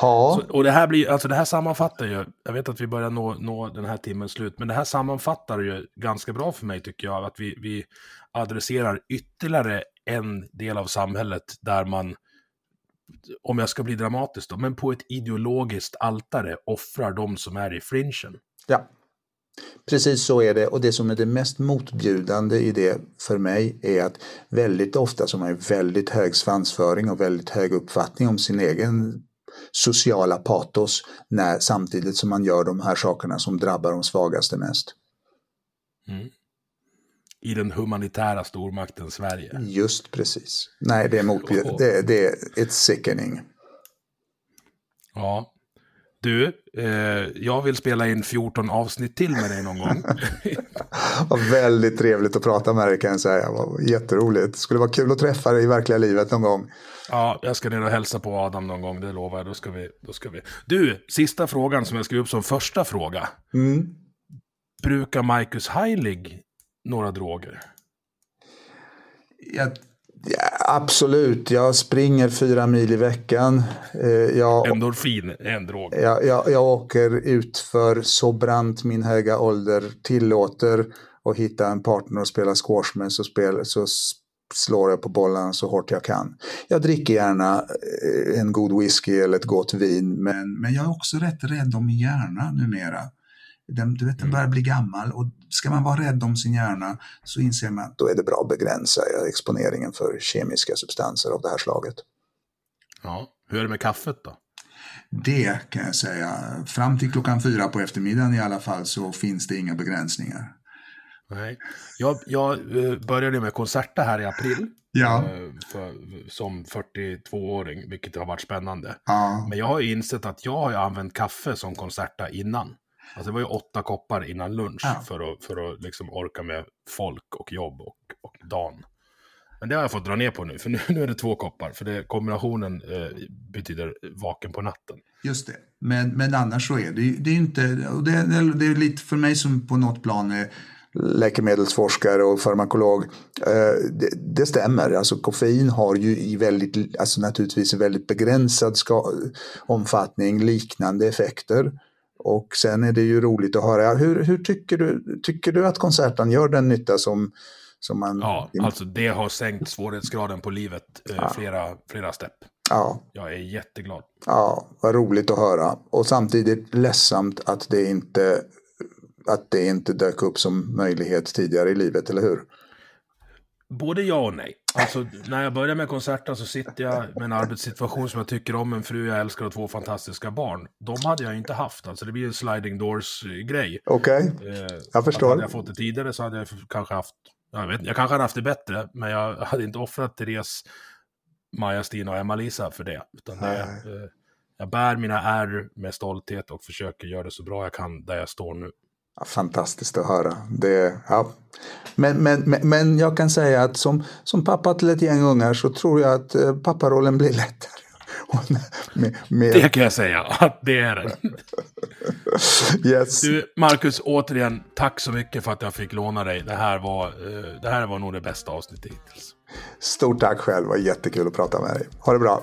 Ja. Så, och det här, blir, alltså det här sammanfattar ju, jag vet att vi börjar nå, nå den här timmens slut, men det här sammanfattar ju ganska bra för mig tycker jag, att vi, vi adresserar ytterligare en del av samhället där man, om jag ska bli dramatisk då, men på ett ideologiskt altare offrar de som är i fringen. Ja, Precis så är det och det som är det mest motbjudande i det för mig är att väldigt ofta som har väldigt hög svansföring och väldigt hög uppfattning om sin egen sociala patos när, samtidigt som man gör de här sakerna som drabbar de svagaste mest. Mm. I den humanitära stormakten Sverige. Just precis. Nej, det är motbjudande. Det, det är ett sickening. Ja. Du, eh, jag vill spela in 14 avsnitt till med dig någon gång. Vad väldigt trevligt att prata med dig kan jag säga. Jätteroligt. Det skulle vara kul att träffa dig i verkliga livet någon gång. Ja, jag ska ner och hälsa på Adam någon gång, det lovar jag. Då ska vi, då ska vi. Du, sista frågan som jag skrev upp som första fråga. Mm. Brukar Marcus Heilig några droger? Jag, ja, absolut, jag springer fyra mil i veckan. Eh, jag, Endorfin är en drog. Jag, jag, jag åker ut för så brant min höga ålder tillåter och hitta en partner att spela squash med så, spel, så slår jag på bollen så hårt jag kan. Jag dricker gärna eh, en god whisky eller ett gott vin, men, men jag är också rätt rädd om min hjärna numera. Den, du vet, den börjar bli gammal och ska man vara rädd om sin hjärna så inser man att då är det bra att begränsa exponeringen för kemiska substanser av det här slaget. Ja, hur är det med kaffet då? Det kan jag säga. Fram till klockan fyra på eftermiddagen i alla fall så finns det inga begränsningar. Nej. Jag, jag eh, började med Concerta här i april. Ja. eh, För, som 42-åring, vilket har varit spännande. Ja, Men jag har ju insett att jag har använt kaffe som Concerta innan. Alltså det var ju åtta koppar innan lunch Ja. för att, för att liksom orka med folk och jobb och, och dagen. Men det har jag fått dra ner på nu, för nu, nu är det två koppar. För det, kombinationen eh, betyder vaken på natten. just det. Men, men annars så är det, ju- det är inte, och det, det, det är lite för mig som på något plan är läkemedelsforskare och farmakolog. Eh, det, det stämmer, alltså koffein har ju i väldigt, alltså naturligtvis i väldigt begränsad ska, omfattning liknande effekter. Och sen är det ju roligt att höra, hur, hur tycker, du, tycker du att konserten gör den nytta som, som man... Ja, alltså det har sänkt svårighetsgraden på livet eh, flera, flera stepp. ja, Jag är jätteglad. Ja, vad roligt att höra. Och samtidigt ledsamt att det inte, att det inte dök upp som möjlighet tidigare i livet, eller hur? Både ja och nej. Alltså, när jag började med konserten så sitter jag med en arbetssituation som jag tycker om, en fru jag älskar och två fantastiska barn. De hade jag inte haft, alltså det blir en sliding doors-grej. Okej, Eh, jag förstår. Hade jag fått det tidigare så hade jag kanske haft, jag vet jag kanske hade haft det bättre, men jag hade inte offrat Therese, Maja, Stina och Emma-Lisa för det. Utan det eh, jag bär mina ärr med stolthet och försöker göra det så bra jag kan där jag står nu. Ja, fantastiskt att höra. Det, ja. men, men, men, men jag kan säga att som, som pappa till ett gäng ungar så tror jag att eh, papparollen blir lättare. Med, med, Det kan jag säga, att det är det. yes. Du, Marcus, återigen, tack så mycket för att jag fick låna dig. Det här var, eh, det här var nog det bästa avsnittet hittills. Stort tack själv, det var jättekul att prata med dig. Ha det bra.